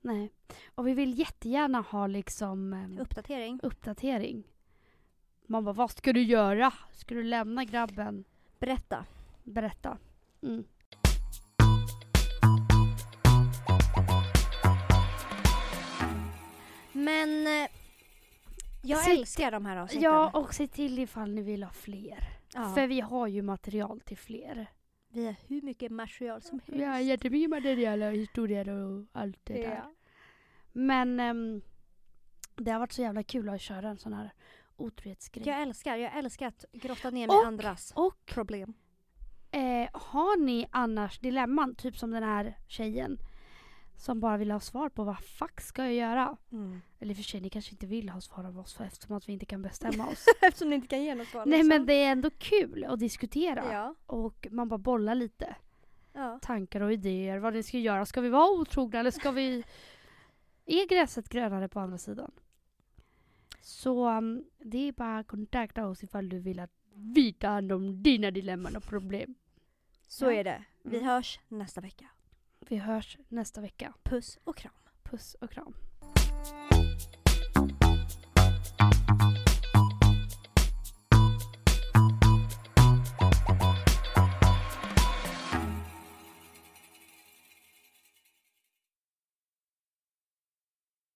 Speaker 1: nej. Och vi vill jättegärna ha liksom eh,
Speaker 2: Uppdatering.
Speaker 1: uppdatering. Man bara, vad ska du göra? Ska du lämna grabben?
Speaker 2: Berätta.
Speaker 1: Berätta. Mm.
Speaker 2: Men eh, jag
Speaker 1: Sitt-
Speaker 2: älskar de här avsnitten.
Speaker 1: Ja, och se till ifall ni vill ha fler.
Speaker 2: Ja.
Speaker 1: För vi har ju material till fler.
Speaker 2: Vi har hur mycket material som helst.
Speaker 1: Vi har jättemycket material och historier och allt det där.
Speaker 2: Ja.
Speaker 1: Men ehm, det har varit så jävla kul att köra en sån här otrohetsgrej.
Speaker 2: Jag älskar, jag älskar att grotta ner mig i andras
Speaker 1: Och
Speaker 2: problem.
Speaker 1: eh, har ni annars dilemman, typ som den här tjejen som bara vill ha svar på vad fuck ska jag göra?
Speaker 2: Mm.
Speaker 1: Eller för sig, ni kanske inte vill ha svar av oss för eftersom att vi inte kan bestämma oss.
Speaker 2: Eftersom ni inte kan ge något svar.
Speaker 1: Nej
Speaker 2: liksom.
Speaker 1: men det är ändå kul att diskutera.
Speaker 2: Ja.
Speaker 1: Och man bara bollar lite.
Speaker 2: ja.
Speaker 1: Tankar och idéer vad ni ska göra. Ska vi vara otrogna eller ska vi... Är gräset grönare på andra sidan? Så um, det är bara att kontakta oss ifall du vill att vi tar hand om dina dilemman och problem.
Speaker 2: Så
Speaker 1: ja.
Speaker 2: är det. Vi
Speaker 1: mm.
Speaker 2: hörs nästa vecka.
Speaker 1: Vi hörs nästa vecka.
Speaker 2: Puss och kram.
Speaker 1: Puss och kram.